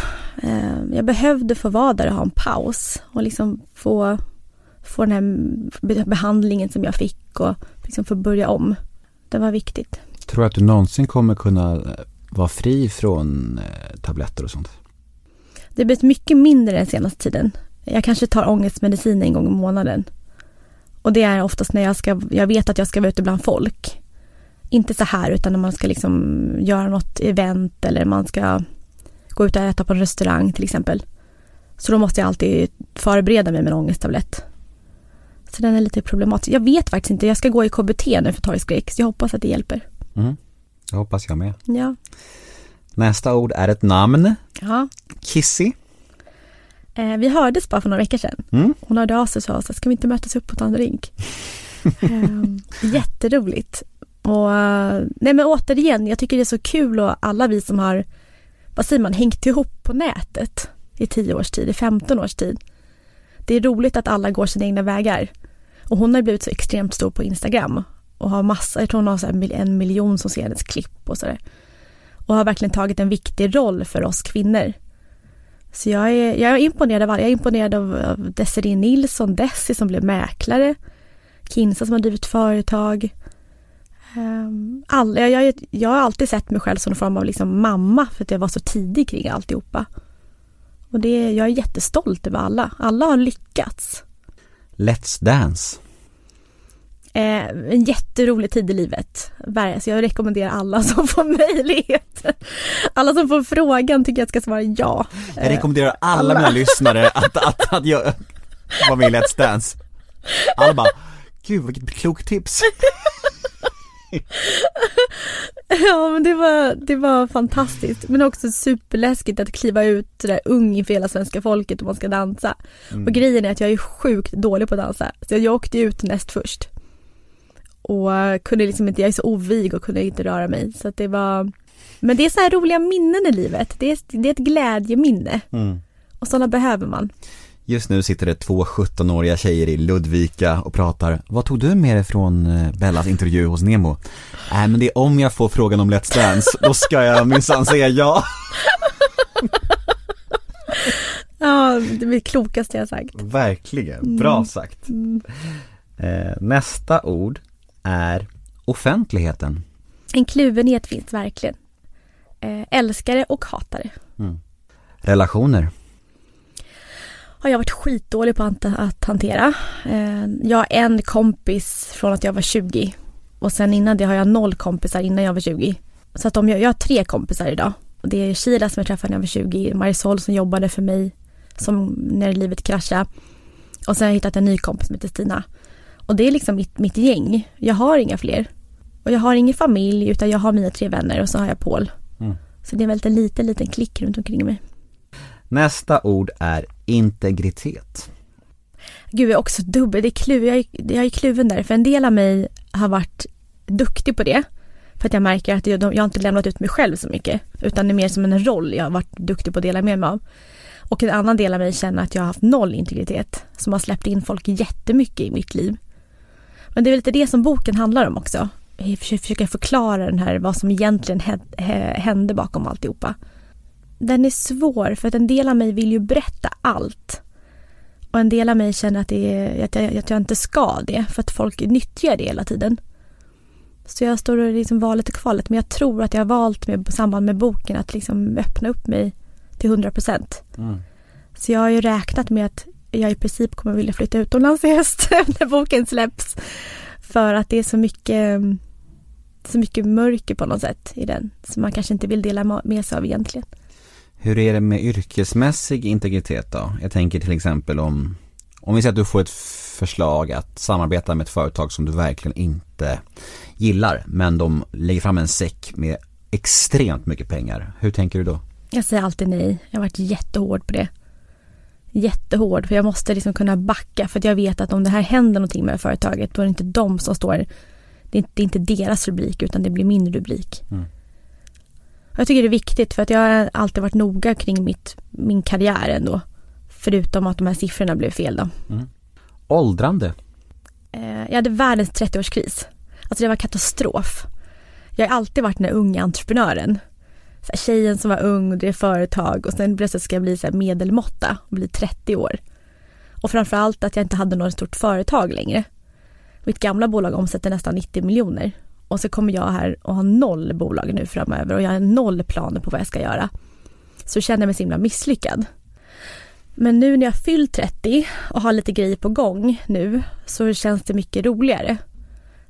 Eh, Jag behövde få vara där och ha en paus och liksom få, få den här behandlingen som jag fick och liksom få börja om. Det var viktigt. Tror du att du någonsin kommer kunna eh, vara fri från eh, tabletter och sånt? Det har blivit mycket mindre den senaste tiden. Jag kanske tar ångestmedicin en gång i månaden. Och det är oftast när jag ska, jag vet att jag ska vara ute bland folk. Inte så här utan när man ska liksom göra något event eller man ska gå ut och äta på en restaurang till exempel. Så då måste jag alltid förbereda mig med en ångesttablett. Så den är lite problematisk. Jag vet faktiskt inte, jag ska gå i KBT nu för torgskräck så jag hoppas att det hjälper. Mm. Det hoppas jag med. Ja. Nästa ord är ett namn. ja. Kissy. Eh, vi hördes bara för några veckor sedan. Mm. Hon hörde av sig och sa, ska vi inte mötas upp och ta en drink? Ehm, jätteroligt. Och eh, nej men återigen, jag tycker det är så kul och alla vi som har, vad säger man, hängt ihop på nätet i 10 års tid, i 15 års tid. Det är roligt att alla går sina egna vägar. Och hon har blivit så extremt stor på Instagram och har massa, jag tror hon har så en miljon som ser hennes klipp och sådär. Och har verkligen tagit en viktig roll för oss kvinnor. Så jag är, jag är imponerad av alla. Jag är imponerad av, av Desiree Nilsson, Desi som blev mäklare. Kinsa som har drivit företag. Um, all, jag, jag, jag har alltid sett mig själv som en form av liksom mamma för att jag var så tidig kring alltihopa. Och det, jag är jättestolt över alla. Alla har lyckats. Let's Dance. Eh, en jätterolig tid i livet. Så jag rekommenderar alla som får möjlighet. Alla som får frågan tycker jag ska svara ja. Jag rekommenderar alla, alla. mina lyssnare att, att, att jag vara med i Let's Dance. Alla bara, gud vilket klokt tips. Ja men det var, det var fantastiskt men också superläskigt att kliva ut där ung inför hela svenska folket och man ska dansa. Och grejen är att jag är sjukt dålig på att dansa så jag åkte ut näst först. Och kunde liksom inte, jag är så ovig och kunde inte röra mig så att det var Men det är så här roliga minnen i livet, det är, det är ett glädjeminne Mm. och sådana behöver man. Just nu sitter det två 17-åriga tjejer i Ludvika och pratar, vad tog du med dig från eh, Bellas intervju hos Nemo? Nej men det är om jag får frågan om Let's Dance, då ska jag minsann säga ja. Ja, det är det klokaste jag sagt. Verkligen, bra sagt. Eh, nästa ord är offentligheten. En kluvenhet finns verkligen. Eh, älskare och hatare. Relationer. har jag varit skitdålig på att, att hantera. Eh, jag har en kompis från att jag var 20 och sen innan det har jag noll kompisar innan jag var 20. Så att om jag, jag har tre kompisar idag. Och det är Sheila som jag träffade när jag var 20, Marisol som jobbade för mig som när livet kraschade. Och sen har jag hittat en ny kompis som heter Stina. Och det är liksom mitt, mitt gäng. Jag har inga fler. Och jag har ingen familj utan jag har mina tre vänner och så har jag Paul. Mm. Så det är väldigt en liten, liten klick runt omkring mig. Nästa ord är integritet. Gud, jag är också dubbel. Det är kluv, jag, är, jag är kluven där. För en del av mig har varit duktig på det. För att jag märker att jag, jag har inte lämnat ut mig själv så mycket. Utan det är mer som en roll jag har varit duktig på att dela med mig av. Och en annan del av mig känner att jag har haft noll integritet. Som har släppt in folk jättemycket i mitt liv. Men det är väl lite det som boken handlar om också. Jag försöker försöka förklara den här, vad som egentligen hä- hä- hände bakom alltihopa. Den är svår för att en del av mig vill ju berätta allt. Och en del av mig känner att, är, att, jag, att jag inte ska det för att folk nyttjar det hela tiden. Så jag står i liksom valet och kvalet men jag tror att jag har valt med, i samband med boken att liksom öppna upp mig till 100 procent. Mm. Så jag har ju räknat med att jag i princip kommer vilja flytta utomlands i höst när boken släpps. För att det är så mycket, så mycket mörker på något sätt i den som man kanske inte vill dela med sig av egentligen. Hur är det med yrkesmässig integritet då? Jag tänker till exempel om, om vi säger att du får ett förslag att samarbeta med ett företag som du verkligen inte gillar, men de lägger fram en säck med extremt mycket pengar. Hur tänker du då? Jag säger alltid nej. Jag har varit jättehård på det. Jättehård, för jag måste liksom kunna backa för att jag vet att om det här händer någonting med det företaget då är det inte de som står, det är inte, det är inte deras rubrik utan det blir min rubrik. Mm. Jag tycker det är viktigt för att jag har alltid varit noga kring mitt, min karriär ändå. Förutom att de här siffrorna blev fel då. Åldrande. Eh, Jag hade världens 30-årskris. Alltså det var katastrof. Jag har alltid varit den unga entreprenören. Så här, tjejen som var ung och drev företag och sen plötsligt ska jag bli så här medelmåtta och bli 30 år. Och framförallt att jag inte hade något stort företag längre. Mitt gamla bolag omsätter nästan 90 miljoner. Och så kommer jag här och har noll bolag nu framöver och jag har noll planer på vad jag ska göra. Så känner jag mig så himla misslyckad. Men nu när jag fyllt 30 och har lite grejer på gång nu så känns det mycket roligare.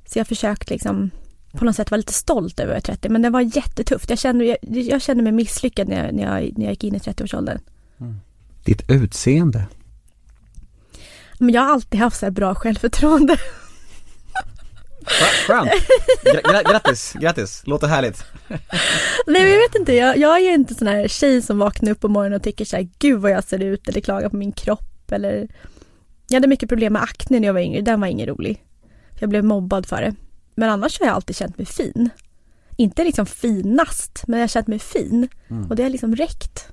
Så jag har försökt liksom på något sätt vara lite stolt över 30 men det var jättetufft. Jag kände, jag, jag kände mig misslyckad när jag, när, jag, när jag gick in i 30-årsåldern. Ditt utseende. Men jag har alltid haft så här bra självförtroende. Skönt! Gra- grattis, grattis, låter härligt. Nej men jag vet inte, jag, jag är inte sån här tjej som vaknar upp på morgonen och tycker så här, gud vad jag ser ut eller klagar på min kropp eller Jag hade mycket problem med akne när jag var yngre, den var ingen rolig. Jag blev mobbad för det. Men annars har jag alltid känt mig fin. Inte liksom finast, men jag har känt mig fin. Och det har liksom räckt.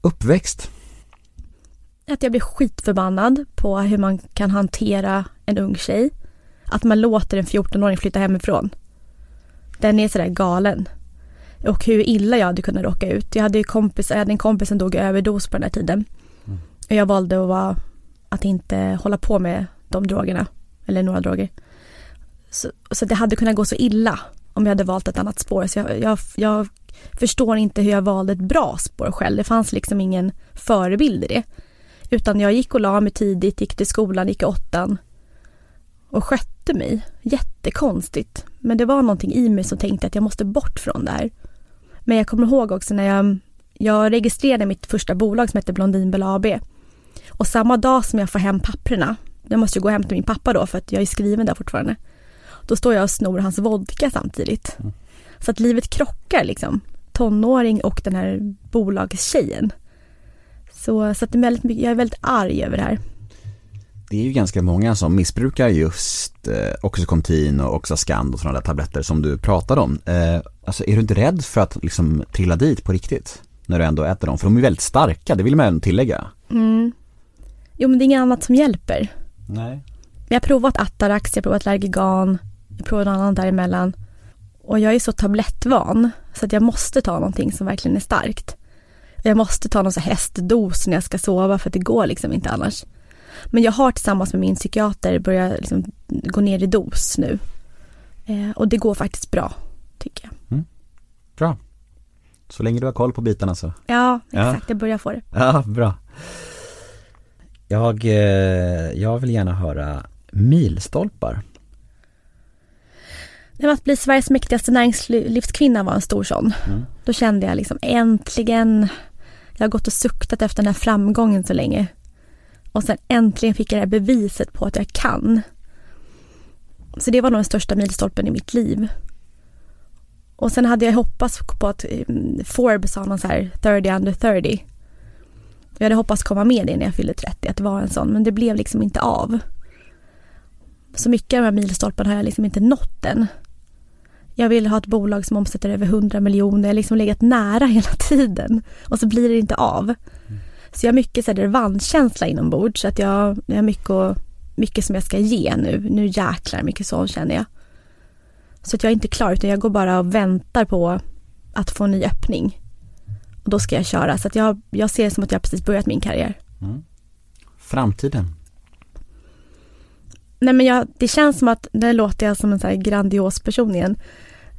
Uppväxt. Att jag blir skitförbannad på hur man kan hantera en ung tjej. Att man låter en 14-åring flytta hemifrån. Den är sådär galen. Och hur illa jag hade kunnat råka ut. Jag hade ju kompis, jag hade en kompis som dog i överdos på den här tiden. Och jag valde att, vara, att inte hålla på med de drogerna. Eller några droger. Så, så det hade kunnat gå så illa om jag hade valt ett annat spår. Så jag, jag, jag förstår inte hur jag valde ett bra spår själv. Det fanns liksom ingen förebild i det. Utan jag gick och la mig tidigt, gick till skolan, gick i åttan och skötte mig. Jättekonstigt. Men det var någonting i mig som tänkte att jag måste bort från det här. Men jag kommer ihåg också när jag, jag registrerade mitt första bolag som hette Blondinbell AB. Och samma dag som jag får hem papperna, jag måste ju gå hem till min pappa då för att jag är skriven där fortfarande. Då står jag och snor hans vodka samtidigt. Så att livet krockar liksom. Tonåring och den här bolagstjejen. Så, så att det är väldigt jag är väldigt arg över det här. Det är ju ganska många som missbrukar just eh, Oxycontin och Oxascand och sådana där tabletter som du pratade om. Eh, alltså är du inte rädd för att liksom trilla dit på riktigt? När du ändå äter dem? För de är väldigt starka, det vill man tillägga. Mm. Jo men det är inget annat som hjälper. Nej. Jag har provat Atarax, jag har provat Largigan, jag har provat något annat däremellan. Och jag är så tablettvan så att jag måste ta någonting som verkligen är starkt. Jag måste ta någon så hästdos när jag ska sova för att det går liksom inte annars. Men jag har tillsammans med min psykiater börjat liksom gå ner i dos nu. Eh, och det går faktiskt bra, tycker jag. Bra. Så länge du har koll på bitarna så. Ja, Ja. exakt. Jag börjar få det. Ja, bra. Jag, eh, jag vill gärna höra milstolpar. Men Att bli Sveriges mäktigaste näringslivskvinna var en stor sån. Mm. Då kände jag liksom äntligen, jag har gått och suktat efter den här framgången så länge. Och sen äntligen fick jag det här beviset på att jag kan. Så det var nog den största milstolpen i mitt liv. Och sen hade jag hoppats på att mm, Forbes sa någon så här 30 under 30. Jag hade hoppats komma med det när jag fyllde 30, att det var en sån, men det blev liksom inte av. Så mycket av de här milstolparna har jag liksom inte nått än. Jag vill ha ett bolag som omsätter över 100 miljoner, jag har liksom legat nära hela tiden och så blir det inte av. Så jag har mycket så här revanschkänsla inombords så att jag, jag har mycket, och, mycket som jag ska ge nu. Nu jäklar mycket så känner jag. Så att jag är inte klar utan jag går bara och väntar på att få en ny öppning. Och då ska jag köra så att jag, jag ser det som att jag precis börjat min karriär. Framtiden. Nej men jag, det känns som att, nu låter jag som en så här grandios person igen.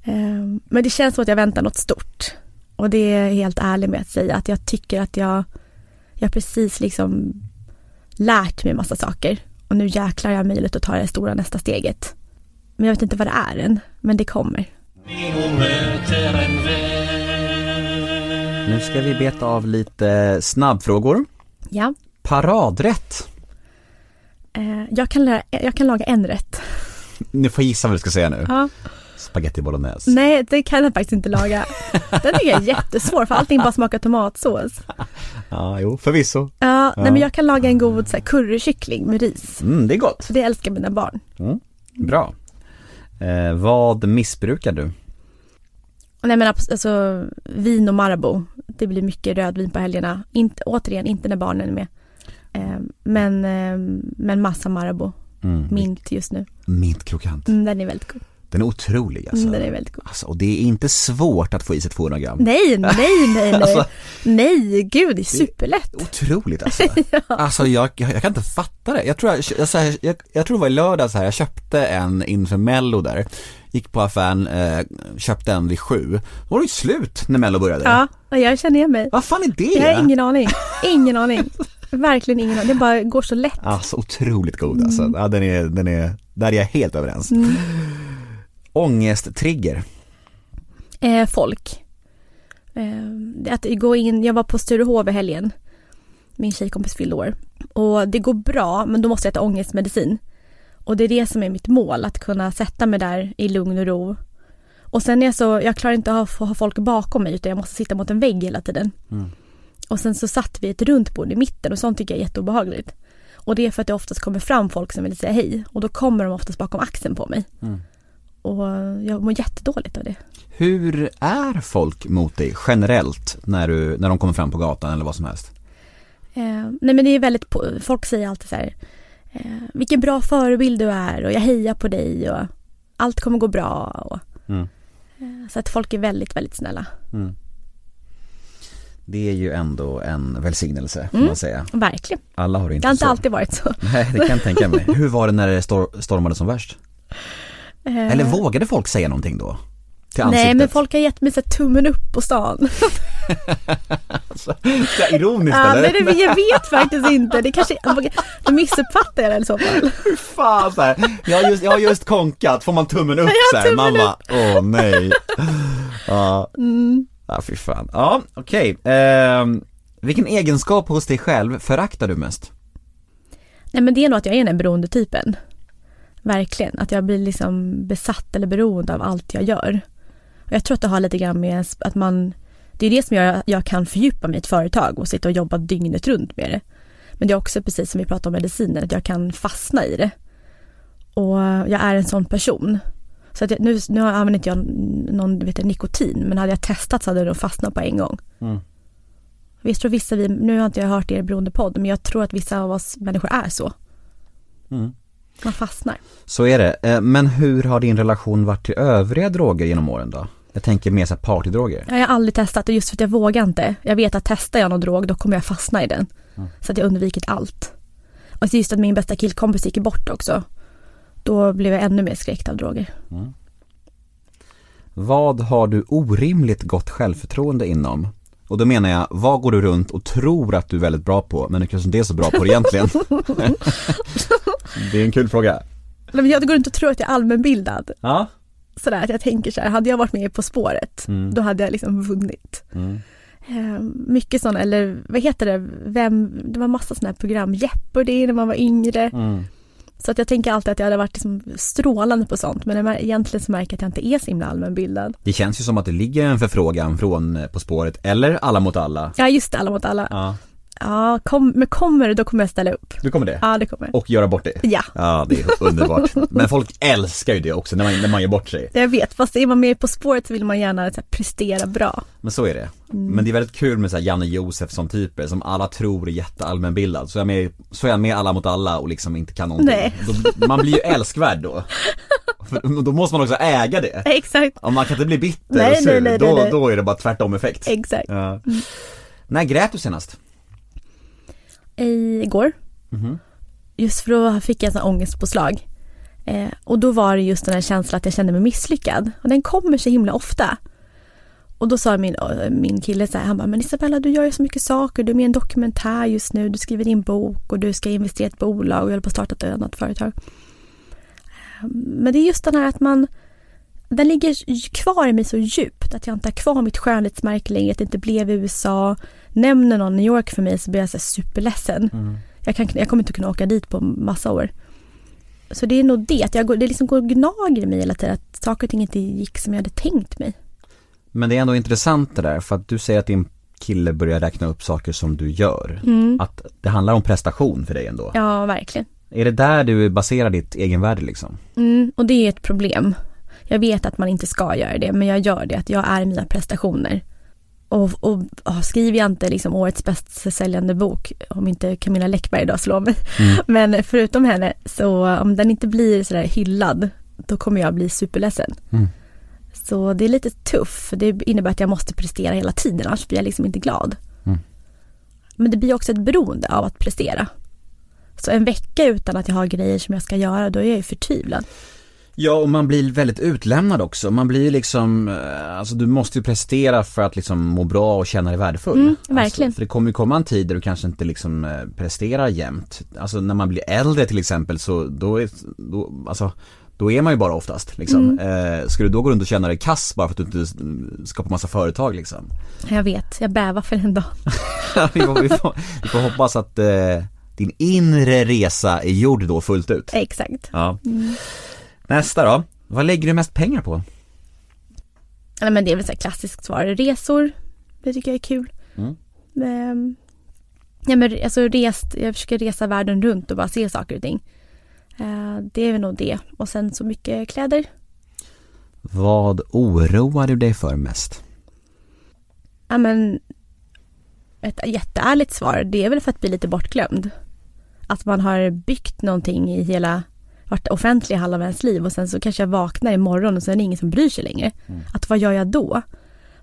Eh, men det känns som att jag väntar något stort. Och det är jag helt ärlig med att säga att jag tycker att jag, jag precis liksom lärt mig massa saker. Och nu jäklar jag har möjlighet att ta det stora nästa steget. Men jag vet inte vad det är än, men det kommer. Nu ska vi beta av lite snabbfrågor. Ja, Paradrätt. eh, jag, kan lära, jag kan laga en rätt. Ni får gissa vad du ska säga nu. Ja. Spaghetti bolognese. Nej, det kan jag faktiskt inte laga. Den tycker jag är jättesvår för allting bara smakar tomatsås. Ja, jo, förvisso. Ja, nej men jag kan laga en god så här, currykyckling med ris. Mm, det är gott. För det älskar mina barn. Bra. Eh, vad missbrukar du? Nej men alltså vin och Marabou. Det blir mycket rödvin på helgerna. Inte, återigen, inte när barnen är med. Eh, men, eh, men massa Marabou. Mm. Mint just nu. Mint krokant. Mm, den är väldigt god. Den är otrolig alltså. Mm, den är väldigt god. alltså. Och det är inte svårt att få i sig 200 gram. Nej, nej, nej, nej. Alltså- nej, gud, det är superlätt. Otroligt alltså. Alltså jag, jag, jag kan inte fatta det. Jag tror, jag, jag, jag, jag tror det var i lördags här, jag köpte en inför mello där. Gick på affären, eh, köpte en vid sju. Då var det ju slut när mello började. Ja, och jag känner igen mig. Vad fan är det? Jag har ingen aning. Ingen aning. Verkligen ingen aning. Det bara går så lätt. Alltså otroligt god alltså. Ja, den är, den är, där är jag helt överens. Mm. Ångesttrigger. Eh, folk. Eh, att gå in, jag var på Sturehov i helgen. Min tjejkompis fyllde år. Och det går bra, men då måste jag äta ångestmedicin. Och det är det som är mitt mål, att kunna sätta mig där i lugn och ro. Och sen är jag så, jag klarar inte att ha, ha folk bakom mig utan jag måste sitta mot en vägg hela tiden. Och sen så satt vi ett runt bord i mitten och sånt tycker jag är jätteobehagligt. Och det är för att det oftast kommer fram folk som vill säga hej och då kommer de oftast bakom axeln på mig. Och jag mår jättedåligt av det. Hur är folk mot dig generellt när, du, när de kommer fram på gatan eller vad som helst? Eh, nej men det är väldigt, folk säger alltid så här, eh, vilken bra förebild du är och jag hejar på dig och allt kommer gå bra. Och, Mm. eh, så att folk är väldigt, väldigt snälla. Det är ju ändå en välsignelse får Mm. man säga. Verkligen. Alla har det Det inte har inte så. alltid varit så. Nej, det kan jag tänka mig. Hur var det när det stor- stormade som värst? Eh, Eller vågade folk säga någonting då? Till? Nej men folk har gett mig så tummen upp på stan. Så ironiskt Ja, eller? nej, det, jag vet faktiskt inte. Det kanske, de missuppfattar jag det i så fall. Fan så här. Jag, har just, jag har just konkat, får man tummen upp så här? Man bara, åh nej. Ja, Mm. ja fy fan. Ja, okej. Ehm, vilken egenskap hos dig själv föraktar du mest? Nej men det är nog att jag är den beroendetypen. Verkligen. Att jag blir liksom besatt eller beroende av allt jag gör. Och jag tror att det har lite grann med att man, det är det som gör att jag kan fördjupa mig i ett företag och sitta och jobba dygnet runt med det. Men det är också precis som vi pratade om mediciner, att jag kan fastna i det. Och jag är en sån person. Så att jag, nu, nu använder inte jag någon vet jag, nikotin, men hade jag testat så hade nog fastnat på en gång. Mm. Visst tror vissa, vi, nu har inte jag hört er beroendepodd, men jag tror att vissa av oss människor är så. Mm. Man fastnar. Så är det. Eh, Men hur har din relation varit till övriga droger genom åren då? Jag tänker mer så här partydroger. Jag har aldrig testat och just för att jag vågar inte. Jag vet att testar jag någon drog då kommer jag fastna i den. Så att jag undvikit allt. Och så just att min bästa killkompis gick bort också. Då blev jag ännu mer skräckt av droger. Vad har du orimligt gott självförtroende inom? Och då menar jag, vad går du runt och tror att du är väldigt bra på, men du kanske inte är så bra på det egentligen? det är en kul fråga. Men jag går inte och tror att jag är allmänbildad. Ja. Sådär att jag tänker så här, hade jag varit med På spåret, då hade jag liksom vunnit. Eh, mycket sådana, eller vad heter det, vem, det var massa sådana här program, Jeopardy när man var yngre. Så att jag tänker alltid att jag hade varit liksom strålande på sånt, men egentligen så märker jag att jag inte är så himla allmänbildad. Det känns ju som att det ligger en förfrågan från eh, På spåret, eller Alla mot alla. Ja just det, alla mot alla. Ja. Ja, kom, men kommer det då kommer jag ställa upp. Du kommer det? Ja det kommer. Och göra bort det? Ja, Ja, det är underbart. Men folk älskar ju det också när man, när man gör bort sig. jag vet. Fast är man med På spåret så vill man gärna här, prestera bra. Men så är det. Men det är väldigt kul med så här Janne Josefsson typer som alla tror är jätteallmänbildad. Så är jag med, så är jag med alla mot alla och liksom inte kan någonting. Nej. Då, man blir ju älskvärd då. För då måste man också äga det. Exakt, Om man kan inte bli bitter Nej, och sur, nej, nej, då, då är det bara tvärtom effekt. exakt. Ja. När grät du senast? Igår, just för då fick jag en sån ångestpåslag. Eh, och då var det just den här känslan att jag kände mig misslyckad. Och den kommer så himla ofta. Och då sa min, min kille så här, han bara, men Isabella du gör ju så mycket saker, du är med i en dokumentär just nu, du skriver din bok och du ska investera i ett bolag och jag håller på att starta ett annat företag. Eh, Men det är just den här att man, den ligger kvar i mig så djupt att jag inte har kvar mitt skönhetsmärke längre, att det inte blev i USA. Nämner någon New York för mig så blir jag så superledsen. Jag, kan, jag kommer inte kunna åka dit på massa år. Så det är nog det, att jag går, det liksom går och gnager i mig hela tiden, att saker och ting inte gick som jag hade tänkt mig. Men det är ändå intressant det där, för att du säger att din kille börjar räkna upp saker som du gör. Att det handlar om prestation för dig ändå. Ja, verkligen. Är det där du baserar ditt egenvärde liksom? Mm, och det är ett problem. Jag vet att man inte ska göra det, men jag gör det, att jag är mina prestationer. Och, och, och skriver jag inte liksom årets bäst säljande bok, om inte Camilla Läckberg idag slår mig, men förutom henne, så om den inte blir sådär hyllad, då kommer jag bli superledsen. Mm. Så det är lite tufft, för det innebär att jag måste prestera hela tiden, annars blir jag liksom inte glad. Mm. Men det blir också ett beroende av att prestera. Så en vecka utan att jag har grejer som jag ska göra, då är jag ju förtvivlad. Ja, och man blir väldigt utlämnad också. Man blir liksom, eh, alltså du måste ju prestera för att liksom må bra och känna dig värdefull. Mm, verkligen. Alltså, för det kommer ju komma en tid där du kanske inte liksom eh, presterar jämt. Alltså när man blir äldre till exempel så, då är, då, alltså då är man ju bara oftast liksom. Mm. Eh, ska du då gå runt och känna dig kass bara för att du inte mm, skapar massa företag liksom? Jag vet, jag bävar för den dagen. vi, får, vi, får, vi får hoppas att eh, din inre resa är gjord då fullt ut. Exakt. Ja. Nästa då, vad lägger du mest pengar på? Nej, men det är väl så här klassiskt svar. Resor, det tycker jag är kul. Mm. Ehm, ja, men alltså rest, jag försöker resa världen runt och bara se saker och ting. Eh, det är väl nog det. Och sen så mycket kläder. Vad oroar du dig för mest? Ja, men ett jätteärligt svar, det är väl för att bli lite bortglömd. Att man har byggt någonting i hela, varit offentlig halva ens liv och sen så kanske jag vaknar imorgon och sen är det ingen som bryr sig längre. Att vad gör jag då?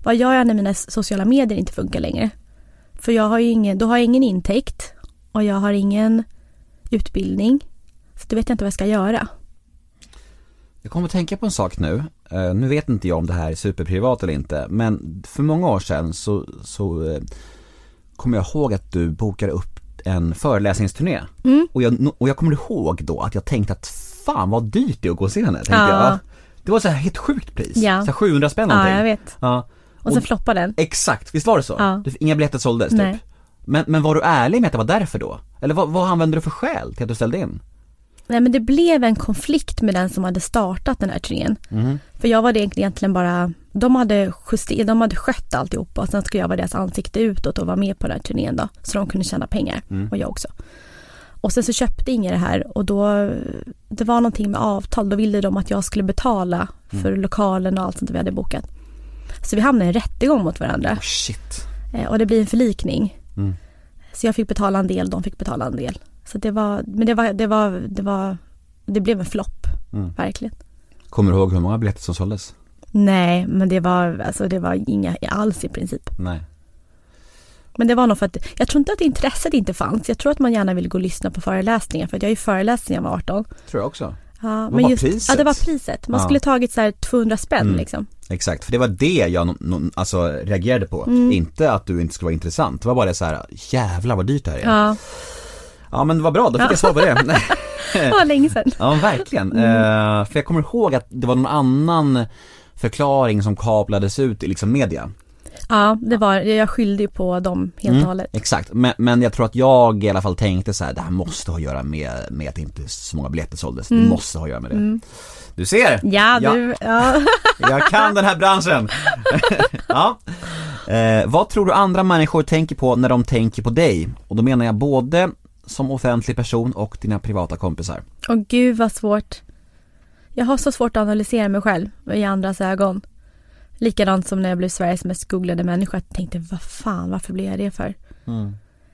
Vad gör jag när mina sociala medier inte funkar längre? För jag har ju ingen, då har jag ingen intäkt och jag har ingen utbildning. Så då vet jag inte vad jag ska göra. Jag kommer att tänka på en sak nu, Eh, nu vet inte jag om det här är superprivat eller inte, men för många år sedan så, så eh, kommer jag ihåg att du bokade upp en föreläsningsturné. Mm. Och, jag, och jag kommer ihåg då att jag tänkte att fan vad dyrt det är att gå och se henne, tänkte Ja. jag. Ja. Det var så här helt sjukt pris, Ja. så här 700 spänn Ja, någonting. jag vet. Ja. Och så Och- floppar den. Exakt, visst var det så? Ja. Inga biljetter såldes typ. Nej. Men, men var du ärlig med att det var därför då? Eller vad, vad använde du för skäl till att du ställde in? Nej men det blev en konflikt med den som hade startat den här turnén. Mhm. För jag var det egentligen bara, de hade, juster, de hade skött alltihopa och sen skulle jag vara deras ansikte utåt och vara med på den här turnén då. Så de kunde tjäna pengar och jag också. Och sen så köpte ingen det här och då, det var någonting med avtal, då ville de att jag skulle betala för lokalen och allt sånt vi hade bokat. Så vi hamnade i en rättegång mot varandra Oh, shit. Eh, och det blir en förlikning. Mm. Så jag fick betala en del, de fick betala en del. Så det var, men det var, det var, det var, det blev en flopp, Mm. verkligen. Kommer du ihåg hur många biljetter som såldes? Nej, men det var, alltså det var inga alls i princip. Nej. Men det var nog för att, jag tror inte att intresset inte fanns. Jag tror att man gärna vill gå och lyssna på föreläsningar för jag är ju föreläst när jag var 18. Tror jag också. Ja, Vad var priset? Ja, det var priset. Man Ja. skulle tagit så här 200 spänn Mm. liksom. Exakt, för det var det jag alltså, reagerade på. Mm. Inte att du inte skulle vara intressant. Det var bara det så här, jävlar vad dyrt det här är. Ja, Ja, men vad bra, då fick Ja. jag svar på det. Det var länge sedan. ja verkligen. Mm. Eh, för jag kommer ihåg att det var någon annan förklaring som kablades ut i liksom media. Ja, det var, jag skyllde ju på dem helt och Mm, hållet. Exakt, men, men jag tror att jag i alla fall tänkte så här, det här måste ha att göra med, med att inte så många biljetter såldes. Det Mm. måste ha att göra med det. Du ser! Ja, du, ja. Jag kan den här branschen. ja. Eh, vad tror du andra människor tänker på när de tänker på dig? Och då menar jag både som offentlig person och dina privata kompisar. Åh gud vad svårt. Jag har så svårt att analysera mig själv i andras ögon. Likadant som när jag blev Sveriges mest googlade människa. Jag tänkte, vad fan, varför blev jag det för?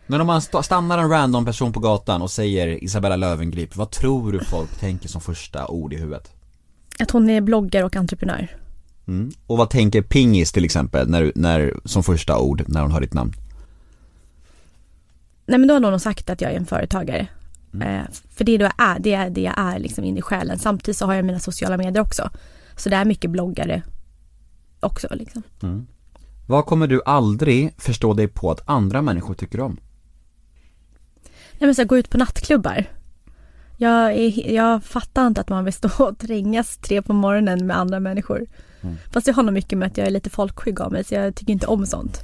Men om man st- stannar en random person på gatan och säger Isabella Löwengrip, vad tror du folk tänker som första ord i huvudet? Att hon är bloggare och entreprenör. Mm. Och vad tänker pingis till exempel, när, när, som första ord när hon hör ditt namn? Nej men då har någon sagt att jag är en företagare. Eh, för det är, då jag är, det är det jag är liksom in i själen. Samtidigt så har jag mina sociala medier också. Så det är mycket bloggare också liksom. Vad kommer du aldrig förstå dig på att andra människor tycker om? Nej men så här, gå ut på nattklubbar. Jag, är, jag fattar inte att man vill stå och trängas tre på morgonen med andra människor. Fast det har nog mycket med att jag är lite folkskygg av mig så jag tycker inte om sånt.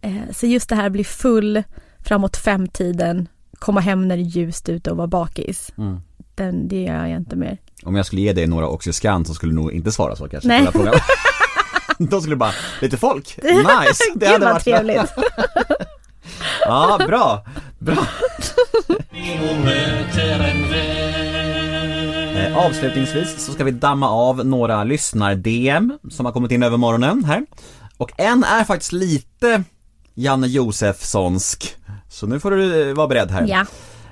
Eh, så just det här bli full framåt femtiden, komma hem när det är ljust ute och vara bakis. Mm. Den, det gör jag inte mer. Om jag skulle ge dig några Oxyscan så skulle du nog inte svara så kanske Nej. Då skulle du bara, lite folk, nice! Gud vad trevligt. Ja, bra, bra. Eh, avslutningsvis så ska vi damma av några lyssnar-DM som har kommit in över morgonen här. Och en är faktiskt lite Janne Josefssonsk, så nu får du eh, vara beredd här. Ja.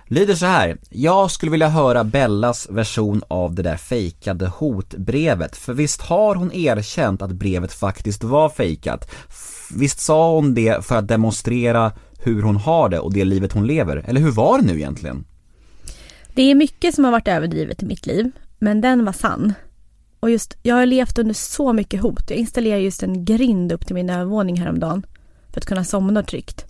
lyder så här. Jag skulle vilja höra Bellas version av det där fejkade hotbrevet. För visst har hon erkänt att brevet faktiskt var fejkat? Visst sa hon det för att demonstrera hur hon har det och det livet hon lever? Eller hur var det nu egentligen? Det är mycket som har varit överdrivet i mitt liv, men den var sann. Och just, jag har levt under så mycket hot. Jag installerade just en grind upp till min övervåning häromdagen för att kunna somna tryggt.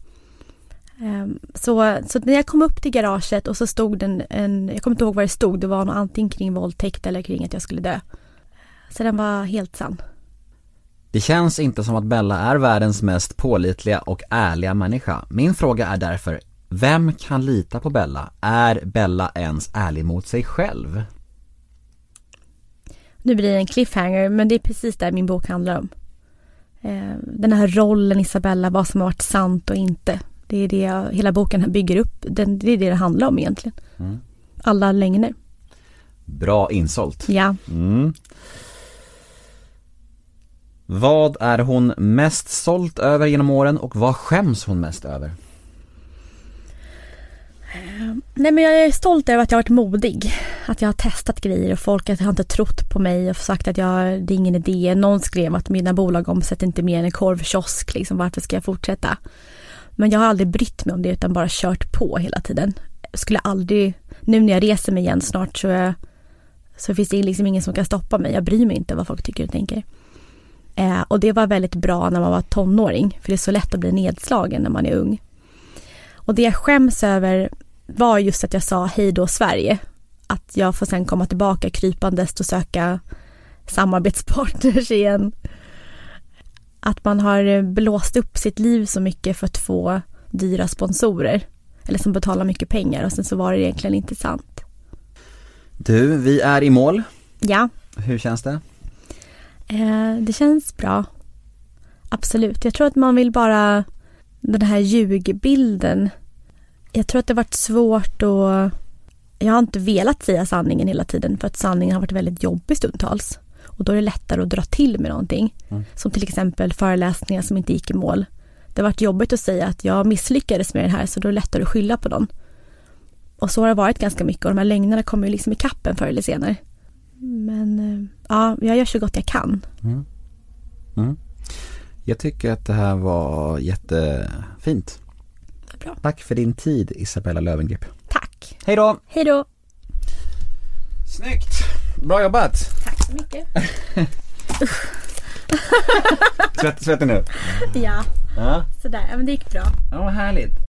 Ehm, Så, så när jag kom upp till garaget och så stod den en, jag kommer inte ihåg vad det stod, det var nog antingen kring våldtäkt eller kring att jag skulle dö. Så den var helt sann. Det känns inte som att Bella är världens mest pålitliga och ärliga människa. Min fråga är därför, vem kan lita på Bella? Är Bella ens ärlig mot sig själv? Nu blir det en cliffhanger, men det är precis det min bok handlar om. Eh, Den här rollen Isabella, vad som har varit sant och inte. Det är det jag, hela boken bygger upp. Den, det är det det handlar om egentligen. Mm. Alla lögner. Bra insålt. Ja. Mm. Vad är hon mest sålt över genom åren och vad skäms hon mest över? Nej men jag är stolt över att jag har varit modig. Att jag har testat grejer och folk har inte trott på mig och sagt att jag, det är ingen idé. Någon skrev att mina bolag omsätter inte mer än en korvkiosk. Liksom, varför ska jag fortsätta? Men jag har aldrig brytt mig om det utan bara kört på hela tiden. Jag skulle aldrig, nu när jag reser mig igen snart så, är- så finns det liksom ingen som kan stoppa mig. Jag bryr mig inte vad folk tycker och tänker. Eh, och det var väldigt bra när man var tonåring. För det är så lätt att bli nedslagen när man är ung. Och det jag skäms över var just att jag sa hej då Sverige. Att jag får sen komma tillbaka krypandes och söka samarbetspartners igen. Att man har blåst upp sitt liv så mycket för att få dyra sponsorer. Eller som betalar mycket pengar och sen så var det egentligen inte sant. Du, vi är i mål. Ja, Hur känns det? eh, det känns bra. Absolut. Jag tror att man vill bara den här ljugbilden. Jag tror att det har varit svårt att jag har inte velat säga sanningen hela tiden för att sanningen har varit väldigt jobbig stundtals. Och då är det lättare att dra till med någonting. Mm. Som till exempel föreläsningar som inte gick i mål. Det har varit jobbigt att säga att jag misslyckades med det här så då är det lättare att skylla på någon. Och så har det varit ganska mycket och de här lögnerna kommer ju liksom i kappen förr eller senare. Men eh, ja, jag gör så gott jag kan. Jag tycker att det här var jättefint. Bra. Tack för din tid Isabella Löwengrip. Tack. Hej då! Hej då. Snyggt! Bra jobbat! Tack så mycket. Svett, svettig nu? Ja, Ja, sådär. Ja, men det gick bra. ja vad härligt.